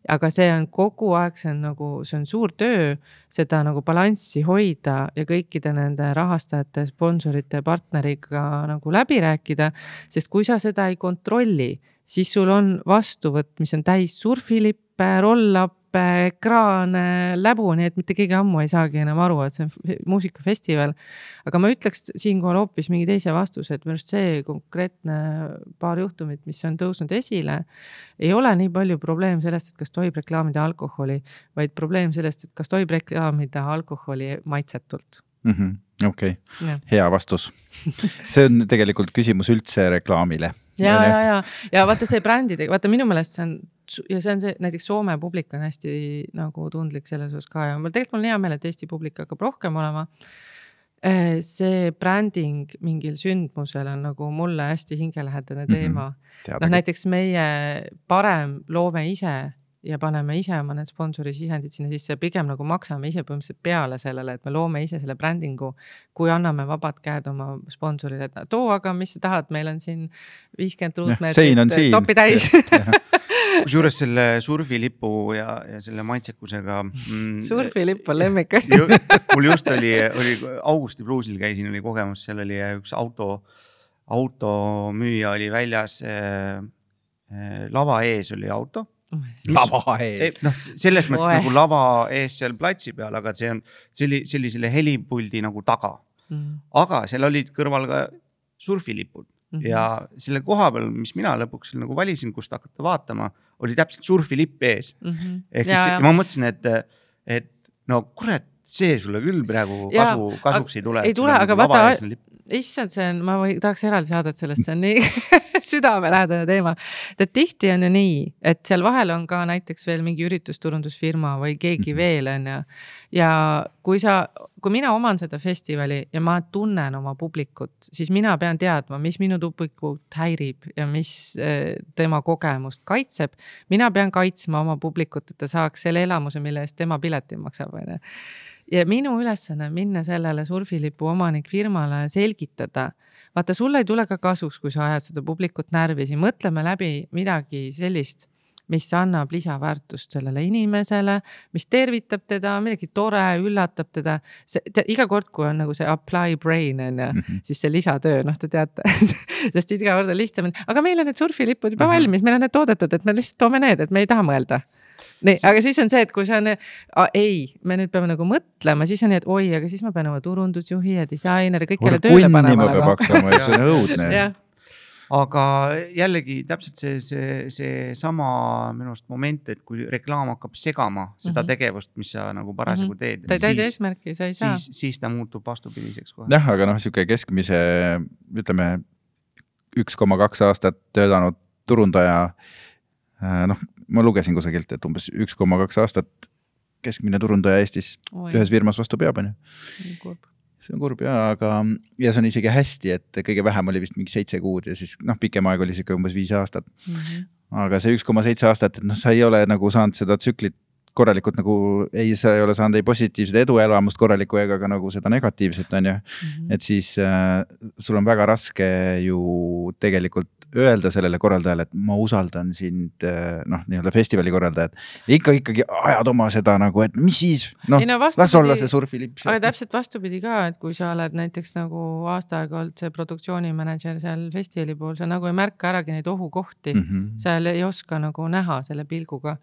Speaker 2: aga see on kogu aeg, see on nagu, see on suur töö, seda nagu balanssi hoida ja kõikide nende rahastajate, sponsorite, partneriga nagu läbi rääkida. sest kui sa seda ei kontrolli, siis sul on vastuvõtt, mis on täis surfilippe, roll-up, klappe, ekraane, läbu, nii et mitte keegi ammu ei saagi enam aru, et see on muusikafestival. aga ma ütleks siinkohal hoopis mingi teise vastuse, et minu arust see konkreetne paar juhtumit, mis on tõusnud esile, ei ole nii palju probleem sellest, et kas tohib reklaamida alkoholi, vaid probleem sellest, et kas tohib reklaamida alkoholi maitsetult
Speaker 1: mm. -hmm okei okay., hea vastus. see on tegelikult küsimus üldse reklaamile.
Speaker 2: Ja, ja, ja, ja vaata see brändidega, vaata minu meelest see on ja see on see, näiteks Soome publik on hästi nagu tundlik selles osas ka ja mul tegelikult mul on hea meel, et Eesti publik hakkab rohkem olema. Eh, see bränding mingil sündmusel on nagu mulle hästi hingelähedane mhm. teema mm -hmm.. noh, näiteks meie parem loome ise ja paneme ise oma need sponsori sisendid sinna sisse, pigem nagu maksame ise põhimõtteliselt peale sellele, et me loome ise selle brändingu. kui anname vabad käed oma sponsorile, et too aga, mis sa tahad, meil on siin viiskümmend ruutmeetrit topi täis [laughs]
Speaker 3: kusjuures selle surfilipu ja, ja selle maitsekusega mm,.
Speaker 2: surfilipp on lemmik [laughs]
Speaker 3: asi mul just oli, oli Augusti Bluesil käisin, oli kogemus, seal oli üks auto, automüüja oli väljas äh,. Äh, lava ees oli auto
Speaker 1: lava ees.
Speaker 3: noh, selles mõttes Oe. nagu lava ees seal platsi peal, aga see on, see oli, see oli selle helipuldi nagu taga mm.. aga seal olid kõrval ka surfilipud mm -hmm. ja selle koha peal, mis mina lõpuks nagu valisin, kust hakata vaatama, oli täpselt surfilipp ees mm. -hmm. ehk siis ja, ja. ma mõtlesin, et, et no kurat, see sulle küll praegu kasu, kasuks ei tule.
Speaker 2: ei tule, aga vaata, issand, see on, ma või, tahaks eraldi saadet sellest, see on nii [laughs] südamelähedane teema. et tihti on ju nii, et seal vahel on ka näiteks veel mingi üritusturundusfirma või keegi mm -hmm. veel, on ju. ja kui sa, kui mina oman seda festivali ja ma tunnen oma publikut, siis mina pean teadma, mis minu publikut häirib ja mis eh, tema kogemust kaitseb. mina pean kaitsma oma publikut, et ta saaks selle elamuse, mille eest tema pileti maksab, on ju ja minu ülesanne on minna sellele surfilipu omanikfirmale selgitada. vaata, sulle ei tule ka kasuks, kui sa ajad seda publikut närvi, siin mõtleme läbi midagi sellist mis annab lisaväärtust sellele inimesele, mis tervitab teda, midagi tore, üllatab teda. see, iga kord, kui on nagu see apply brain on ju mm, -hmm. siis see lisatöö, noh, te teate [laughs] sest iga kord on lihtsam, aga meil on need surfilipud juba mm -hmm. valmis, meil on need toodetud, et me lihtsalt toome need, et me ei taha mõelda nii, aga siis on see, et kui see on, ei, me nüüd peame nagu mõtlema, siis on nii, et oi, aga siis ma pean oma turundusjuhi ja disaineri kõik jälle tööle panema.
Speaker 1: peab hakkama, see on õudne [laughs]
Speaker 3: aga jällegi täpselt see, see, seesama minu arust moment, et kui reklaam hakkab segama seda mm -hmm. tegevust, mis sa nagu parasjagu mhm. teed.
Speaker 2: ta ei täida eesmärki, sa ei saa.
Speaker 3: siis, siis ta muutub vastupidiseks kohe.
Speaker 1: jah, aga noh, sihuke keskmise, ütleme üks koma kaks aastat töötanud turundaja. Äh, noh, ma lugesin kusagilt, et umbes üks koma kaks aastat keskmine turundaja Eestis Oi. ühes firmas vastu peab, on ju see on kurb ja, aga ja see on isegi hästi, et kõige vähem oli vist mingi seitse kuud ja siis noh, pikem aeg oli sihuke umbes viis aastat mm. -hmm. aga see üks koma seitse aastat, et noh, sa ei ole nagu saanud seda tsüklit korralikult nagu ei, sa ei ole saanud ei positiivset eduelamust korralikku ega ka nagu seda negatiivset, on ju. -hmm. et siis äh, sul on väga raske ju tegelikult öelda sellele korraldajale, et ma usaldan sind, äh, noh, nii-öelda festivali korraldajat. ikka ikkagi ajad oma seda nagu, et mis siis, noh no, las olla see surfilipp.
Speaker 2: aga täpselt vastupidi ka, et kui sa oled näiteks nagu aasta aega olnud see produktsioonimänedžer seal festivali pool, sa nagu ei märka äragi neid ohukohti mm, -hmm. seal ei oska nagu näha selle pilguga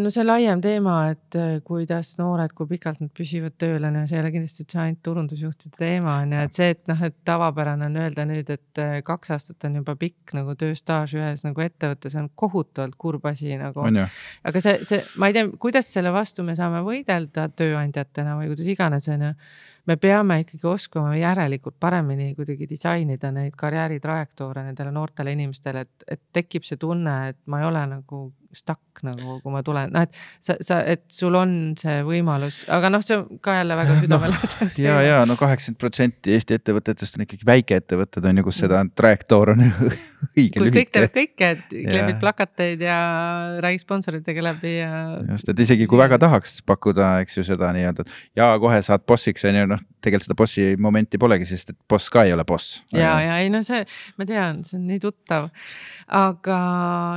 Speaker 2: no see laiem teema, et äh, kuidas noored, kui pikalt nad püsivad tööl on ju, see ei ole kindlasti üldse ainult turundusjuhtide teema on ju, et see, et noh, et tavapärane on öelda nüüd, et äh, kaks aastat on juba pikk nagu tööstaaž ühes nagu ettevõttes on kohutavalt kurb asi nagu. aga see, see, ma ei tea, kuidas selle vastu me saame võidelda tööandjatena või kuidas iganes on ju me peame ikkagi oskama järelikult paremini kuidagi disainida neid karjääritrajektoore nendele noortele inimestele, et, et tekib see tunne, et ma ei ole nagu stuck nagu, kui ma tulen, noh, et sa, sa, et sul on see võimalus, aga noh, see on ka jälle väga südamelähedane [laughs] no,. [laughs]
Speaker 1: ja, ja no kaheksakümmend protsenti Eesti ettevõtetest on ikkagi väikeettevõtted on ju, kus seda trajektoor on [laughs] õige
Speaker 2: kus kõik teevad kõike, et klebid plakateid ja räägib sponsoritega läbi ja.
Speaker 1: just, et isegi kui väga tahaks pakkuda, eks ju seda nii-öelda, et ja kohe saad bossiks on ju, noh, tegelikult seda bossi momenti polegi, sest et boss ka ei ole boss.
Speaker 2: ja, ja ei no see, ma tean, see on nii tuttav. aga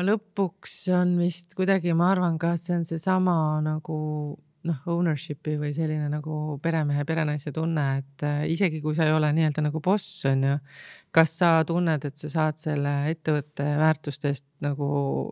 Speaker 2: lõpuks on vist kuidagi, ma arvan ka, see on seesama nagu noh, ownership'i või selline nagu peremehe, perenaise tunne, et äh, isegi kui sa ei ole nii-öelda nagu boss, on ju. kas sa tunned, et sa saad selle ettevõtte väärtustest nagu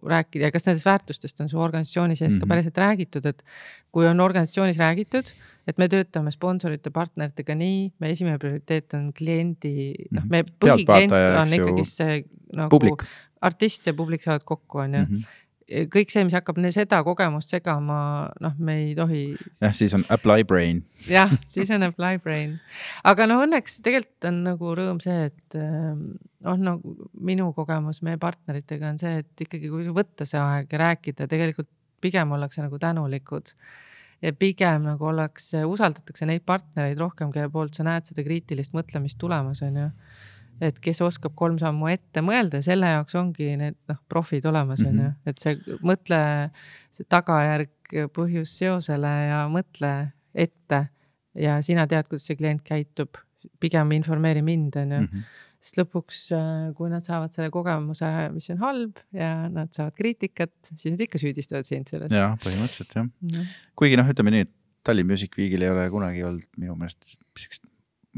Speaker 2: rääkida ja kas nendest väärtustest on su organisatsiooni sees mm -hmm. ka mhm. päriselt räägitud, et kui on organisatsioonis räägitud, et me töötame sponsorite, partneritega nii, meie esimene prioriteet on kliendi, noh, meie põhiklient on ikkagi see nagu publik. artist ja publik saavad kokku, on ju mm. -hmm kõik see, mis hakkab seda kogemust segama, noh, me ei tohi.
Speaker 1: jah, siis on apply brain.
Speaker 2: jah, siis on apply brain, aga no õnneks tegelikult on nagu rõõm see, et noh, nagu minu kogemus meie partneritega on see, et ikkagi, kui võtta see aeg ja rääkida, tegelikult pigem ollakse nagu tänulikud ja pigem nagu ollakse, usaldatakse neid partnereid rohkem, kelle poolt sa näed seda kriitilist mõtlemist tulemas, on ju. Et kes oskab kolm sammu ette mõelda ja selle jaoks ongi need noh, profid olemas, on ju, mhm. et see mõtle, see tagajärg põhjus seosele ja mõtle ette. Ja sina tead, kuidas see klient käitub, pigem informeeri mind, on ju sest lõpuks, äh, kui nad saavad selle kogemuse, mis on halb ja nad saavad kriitikat, siis nad ikka süüdistavad sind selles.
Speaker 1: jah, põhimõtteliselt jah. -hmm. kuigi noh, ütleme nii, et Tallinn Music Weekil ei ole kunagi olnud minu meelest sihukest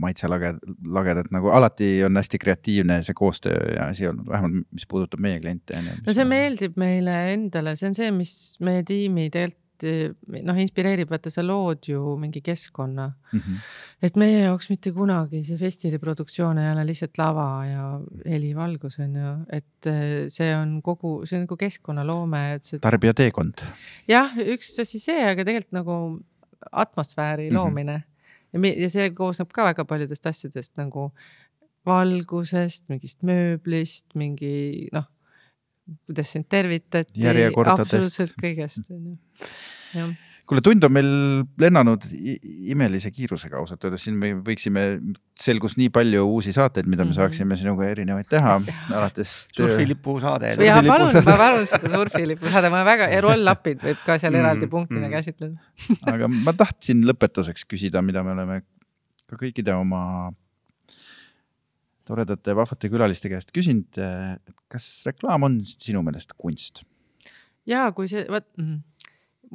Speaker 1: maitselaged, lagedad nagu alati on hästi kreatiivne see koostöö ja asi olnud, vähemalt mis puudutab meie kliente.
Speaker 2: no see meeldib meile endale, see on see, mis meie tiimi tegelikult noh, inspireerib, vaata sa lood ju mingi keskkonna mm. -hmm. et meie jaoks mitte kunagi see festivali produktsioon ei ole lihtsalt lava ja helivalgus on ju, et eh, see on kogu, see on nagu keskkonnaloome, et see.
Speaker 1: tarbija teekond.
Speaker 2: jah, üks asi see, aga tegelikult nagu atmosfääri mm -hmm. loomine ja, ja see koosneb ka väga paljudest asjadest nagu valgusest, mingist mööblist, mingi noh, kuidas sind tervitati, absoluutselt kõigest on ju,
Speaker 1: jah kuule, tund on meil lennanud imelise kiirusega ausalt öeldes, siin me võiksime, selgus nii palju uusi saateid, mida me mhm. saaksime sinuga erinevaid teha, alates. [laughs]
Speaker 3: surfilipu saade.
Speaker 2: ja palun, ma palun seda surfilipu saade, ma olen väga, ja roll-up'id võib ka seal eraldi mm, punktina mm. käsitleda
Speaker 1: aga ma tahtsin lõpetuseks küsida, mida me oleme ka kõikide oma toredate vahvate külaliste käest küsinud, et kas reklaam on sinu meelest kunst?
Speaker 2: ja kui see, vot mm,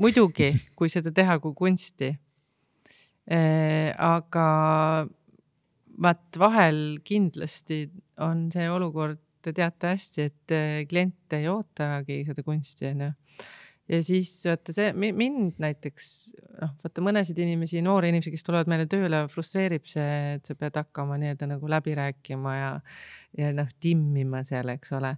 Speaker 2: muidugi, kui seda teha kui kunsti eh,. aga vaat vahel kindlasti on see olukord, te teate hästi, et eh, klient ei ootagi seda kunsti, onju ja siis vaata see mind näiteks noh, vaata mõnesid inimesi, noori inimesi, kes tulevad meile tööle, frustreerib see, et sa pead hakkama nii-öelda nagu läbi rääkima ja, ja noh, timmima seal, eks ole.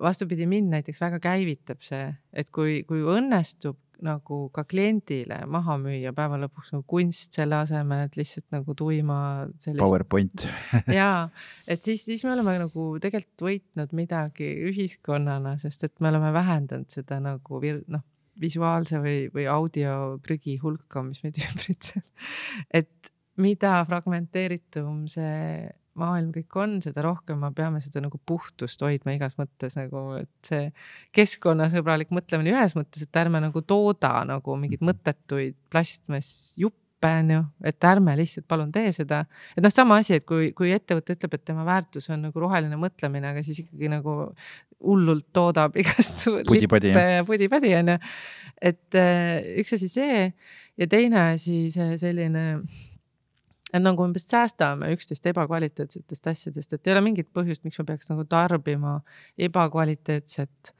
Speaker 2: vastupidi, mind näiteks väga käivitab see, et kui, kui õnnestub nagu ka kliendile maha müüa päeva lõpuks nagu kunst selle asemel, et lihtsalt nagu tuima
Speaker 1: sellist. PowerPoint [laughs]
Speaker 2: jaa, et siis, siis me oleme nagu tegelikult võitnud midagi ühiskonnana, sest et me oleme vähendanud seda nagu noh, visuaalse või, või audio prügi hulka, mis meid [laughs] ümbritseb. et mida fragmenteeritum see maailm kõik on, seda rohkem me peame seda nagu puhtust hoidma igas mõttes nagu, et see keskkonnasõbralik mõtlemine ühes mõttes, et ärme nagu tooda nagu mingeid mõttetuid plastmassjuppe onju, et ärme lihtsalt palun tee seda. et noh, sama asi, et kui, kui ettevõte ütleb, et tema väärtus on nagu roheline mõtlemine, aga siis ikkagi nagu hullult toodab [laughs] igast
Speaker 1: lippe
Speaker 2: ja pudi-padi onju. et äh, üks asi see ja teine asi see selline et nagu umbes säästame üksteist ebakvaliteetsetest asjadest, et ei ole mingit põhjust, miks me peaks nagu tarbima ebakvaliteetset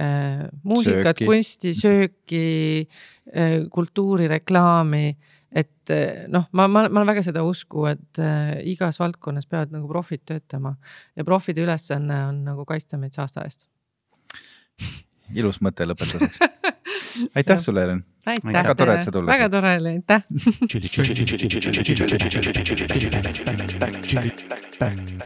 Speaker 2: äh, muusikat, kunsti, sööki äh,, kultuuri, reklaami. et äh, noh, ma, ma, ma olen väga seda usku, et äh, igas valdkonnas peavad nagu profid töötama ja profide ülesanne on nagu kaitsta meid saasta eest.
Speaker 1: ilus mõte lõpetuseks [laughs] aitäh sulle, Helen.
Speaker 2: väga
Speaker 1: tore, et sa tulla
Speaker 2: väga tore oli, aitäh. [laughs]